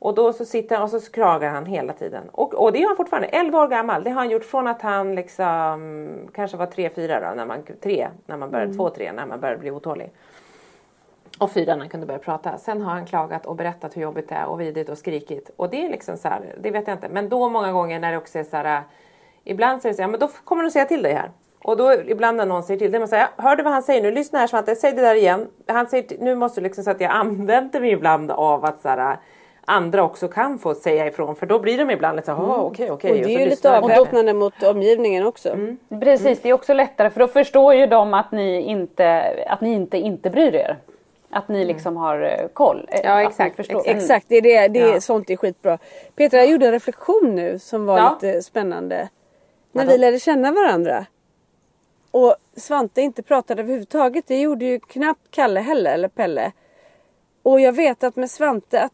Och då så sitter han och så klagar han hela tiden. Och, och det gör han fortfarande, 11 år gammal. Det har han gjort från att han liksom kanske var 3-4 då, när man, 3, när man började, 2-3 mm. när man började bli otålig. Och fyra när han kunde börja prata. Sen har han klagat och berättat hur jobbigt det är och vidrigt och skrikit. Och det är liksom så här, det vet jag inte. Men då många gånger när det också är så här, ibland säger det så här, men då kommer de säga till dig här. Och då ibland när någon säger till dig, man säger, hör du vad han säger nu? Lyssna här Svante, säg det där igen. Han säger, nu måste du liksom så att jag använder mig ibland av att så här, andra också kan få säga ifrån för då blir de ibland lite såhär, mm. okej okej. Och det är ju lite avväpnande mot omgivningen också. Mm. Precis, det är också lättare för då förstår ju de att ni inte, att ni inte, inte bryr er. Att ni liksom har eh, koll. Eh, ja exakt. Exakt, exakt. Det är, det, det är, ja. sånt är skitbra. Petra jag gjorde en reflektion nu som var ja. lite spännande. När vi lärde känna varandra. Och Svante inte pratade överhuvudtaget. Det gjorde ju knappt Kalle heller eller Pelle. Och jag vet att med Svante att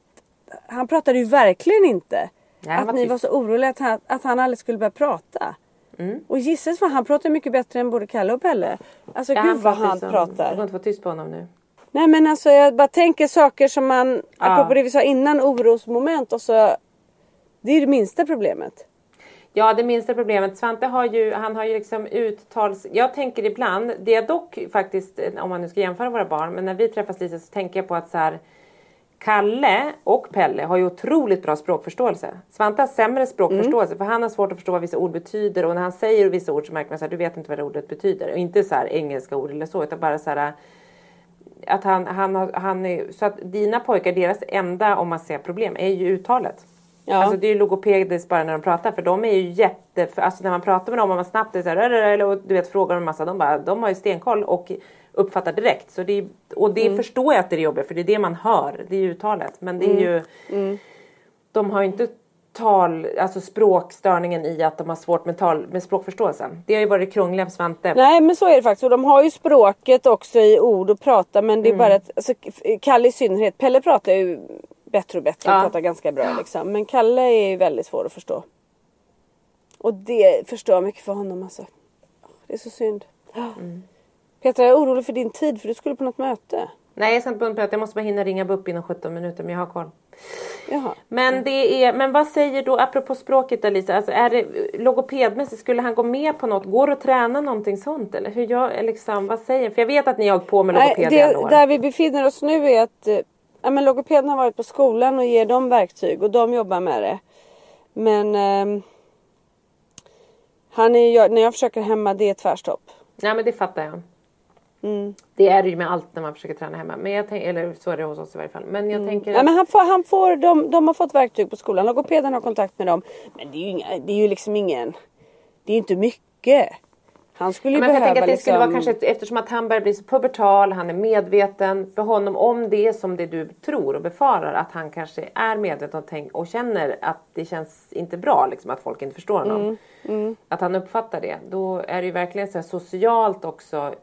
han pratade ju verkligen inte. Nej, att ni tyst. var så oroliga att han, att han aldrig skulle börja prata. Mm. Och gissas vad han pratar mycket bättre än både Kalle och Pelle. Alltså ja, gud vad han som, pratar. Du får inte vara tyst på honom nu. Nej men alltså jag bara tänker saker som man, ja. apropå det vi sa innan, orosmoment och så. Det är det minsta problemet. Ja, det minsta problemet. Svante har ju, han har ju liksom uttals... Jag tänker ibland, det är dock faktiskt, om man nu ska jämföra våra barn, men när vi träffas Lisa så tänker jag på att så här, Kalle och Pelle har ju otroligt bra språkförståelse. Svante har sämre språkförståelse mm. för han har svårt att förstå vad vissa ord betyder och när han säger vissa ord så märker man att du vet inte vad det ordet betyder. Och inte så här engelska ord eller så utan bara så här att han, han, han är, så att dina pojkar, deras enda om man ser problem är ju uttalet. Ja. Alltså det är ju logopediskt bara när de pratar för de är ju jätte, alltså när man pratar med dem och man snabbt är så här, du vet frågar en massa, de bara, de har ju stenkoll och uppfattar direkt. Så det, och det mm. förstår jag att det är jobbigt för det är det man hör, det är uttalet. Men det är mm. ju, mm. de har ju inte tal, alltså språkstörningen i att de har svårt med, tal, med språkförståelsen. Det har ju varit krångligt för Svante. Nej men så är det faktiskt och de har ju språket också i ord och prata men det är mm. bara att, alltså, Kalle i synnerhet, Pelle pratar ju bättre och bättre och pratar ganska bra liksom. Men Kalle är ju väldigt svår att förstå. Och det förstår jag mycket för honom alltså. Det är så synd. Mm. Petra, jag är orolig för din tid för du skulle på något möte. Nej, jag ska inte på något möte. Jag måste bara hinna ringa upp inom 17 minuter, men jag har koll. Jaha. Men, det är, men vad säger då, apropå språket Alisa, alltså är det logopedmässigt, skulle han gå med på något? Går det att träna någonting sånt eller hur gör, liksom, vad säger För jag vet att ni har hållit på med logoped Nej, det, Där vi befinner oss nu är att eh, ja, men logopeden har varit på skolan och ger dem verktyg och de jobbar med det. Men eh, han är, när jag försöker hemma det är tvärstopp. Nej men det fattar jag. Mm. Det är det ju med allt när man försöker träna hemma. Men jag tänk, eller så är det hos oss i varje fall. Men jag mm. tänker... Ja, men han får, han får, de, de har fått verktyg på skolan. Logopeden har kontakt med dem. Men det är ju, inga, det är ju liksom ingen... Det är ju inte mycket. Han skulle ju ja, behöva jag att det liksom... skulle vara kanske eftersom att han börjar bli så pubertal, han är medveten. För honom, om det är som det du tror och befarar, att han kanske är medveten och, tänk, och känner att det känns inte bra, liksom, att folk inte förstår honom. Mm, mm. Att han uppfattar det. Då är det ju verkligen så socialt också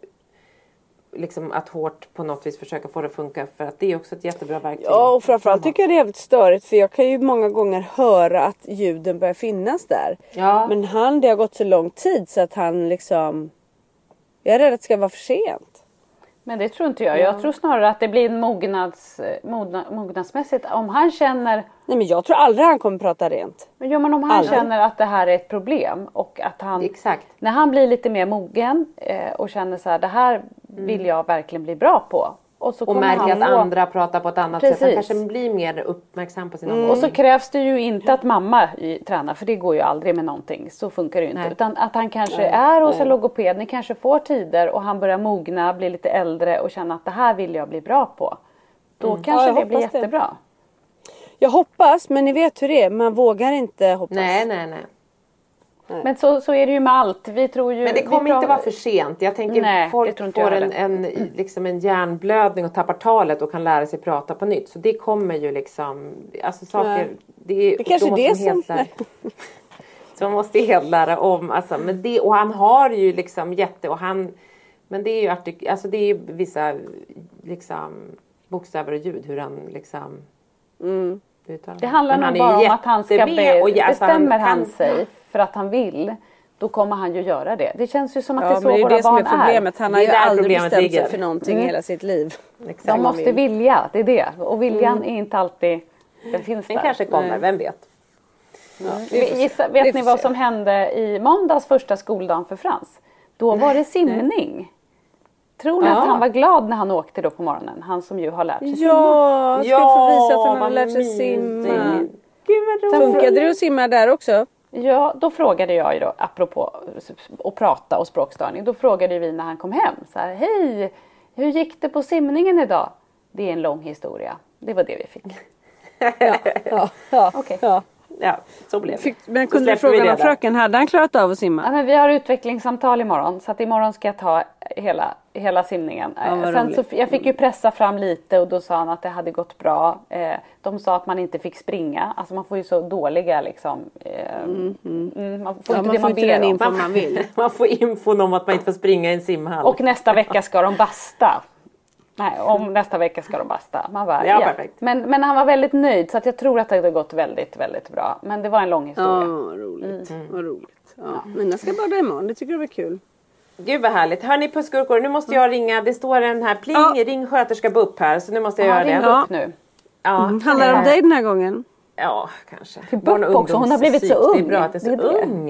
liksom att hårt på något vis försöka få det att funka för att det är också ett jättebra verktyg. Ja och framförallt tycker jag det är jävligt störigt för jag kan ju många gånger höra att ljuden börjar finnas där. Ja. Men han, det har gått så lång tid så att han liksom Jag är rädd att det ska vara för sent. Men det tror inte jag. Jag tror snarare att det blir mognads, mogna, mognadsmässigt. Om han känner... Nej men jag tror aldrig han kommer prata rent. Men ja, men om han aldrig. känner att det här är ett problem och att han... Exakt. När han blir lite mer mogen eh, och känner så här, det här vill jag verkligen bli bra på. Och, så och märker att gå... andra pratar på ett annat Precis. sätt. Han kanske blir mer uppmärksam på sin mm. Och så krävs det ju inte att mamma tränar för det går ju aldrig med någonting. Så funkar det ju inte. Nej. Utan att han kanske Nej. är hos en logoped, ni kanske får tider och han börjar mogna, bli lite äldre och känna att det här vill jag bli bra på. Då mm. kanske ja, det blir jättebra. Det. Jag hoppas men ni vet hur det är, man vågar inte hoppas. Nej, nej, nej. Men så, så är det ju med allt. Vi tror ju, men det kommer inte vara för sent. Jag tänker Nej, folk får en, en, liksom en hjärnblödning och tappar talet och kan lära sig prata på nytt. Så det kommer ju liksom, alltså saker. Det, är, det kanske är det som... Lära, så man måste helt lära om. Alltså, men det, och han har ju liksom jätte, och han, men det är ju alltså det är vissa liksom bokstäver och ljud hur han liksom mm. Det handlar nog bara om att han ska be, och, alltså, bestämmer han, han sig för att han vill då kommer han ju göra det. Det känns ju som att ja, det är så våra barn är. Det är det som är problemet. Han har ju aldrig bestämt sig för någonting mm. hela sitt liv. Exakt. De måste vill. vilja, det är det. Och viljan mm. är inte alltid, den finns Den där. kanske kommer, Nej. vem vet. Ja, Gissa, vet ni vad som hände i måndags första skoldagen för Frans? Då var det simning. Tror ni ja. att han var glad när han åkte då på morgonen? Han som ju har lärt sig simma. Ja, ska ja, få visa att han har lärt sig simma. Gud vad roligt. Funkade det att simma där också? Ja, då frågade jag ju då, apropå att prata och språkstörning, då frågade vi när han kom hem så här, hej, hur gick det på simningen idag? Det är en lång historia. Det var det vi fick. ja, ja, ja, okay. ja. Ja, så blev det. men kunde du fråga vad fröken hade han klarat av att simma? Ja, men vi har utvecklingssamtal imorgon så att imorgon ska jag ta hela, hela simningen. Ja, Sen så, jag fick ju pressa fram lite och då sa han att det hade gått bra. Eh, de sa att man inte fick springa. Alltså man får ju så dåliga liksom. Eh, mm, mm. mm man får ja, inte man det får man inte den info man vill. man får infon om att man inte får springa i en simhall. Och nästa vecka ska de basta. Nej, om nästa vecka ska de basta. Man bara, ja, ja. Perfekt. Men, men han var väldigt nöjd så att jag tror att det har gått väldigt, väldigt bra. Men det var en lång historia. Ja, vad roligt. Mm. Vad roligt. Ja. Ja. Men jag ska bada imorgon, det tycker jag var kul. Gud vad härligt. Hörni pussgurkor, nu måste jag ringa. Det står en här pling, ja. ring sköterska BUP här. Så nu måste jag ja, göra det. Ja, upp nu. Ja. Mm. Handlar det om dig den här gången? Ja, kanske. Till BUP också, hon har blivit så ung. Det är bra att det är så det är ung.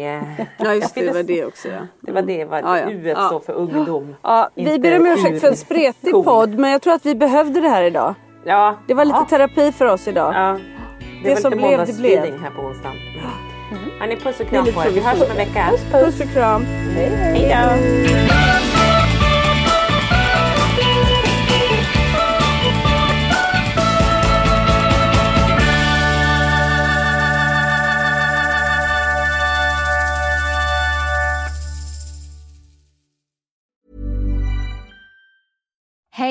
Ja, just det, det var det också. Ja. Det var det, var ja, ja. U ja. står för ungdom. Ja, vi ber om ursäkt för en spretig podd, men jag tror att vi behövde det här idag. Ja. Det var lite ja. terapi för oss idag. Ja. Det, det som blev, det blev. här på onsdagen. Mm. Hörni, puss och kram på er. Vi hörs om en vecka. Puss, puss. puss och kram. Hej, hej. Hej då.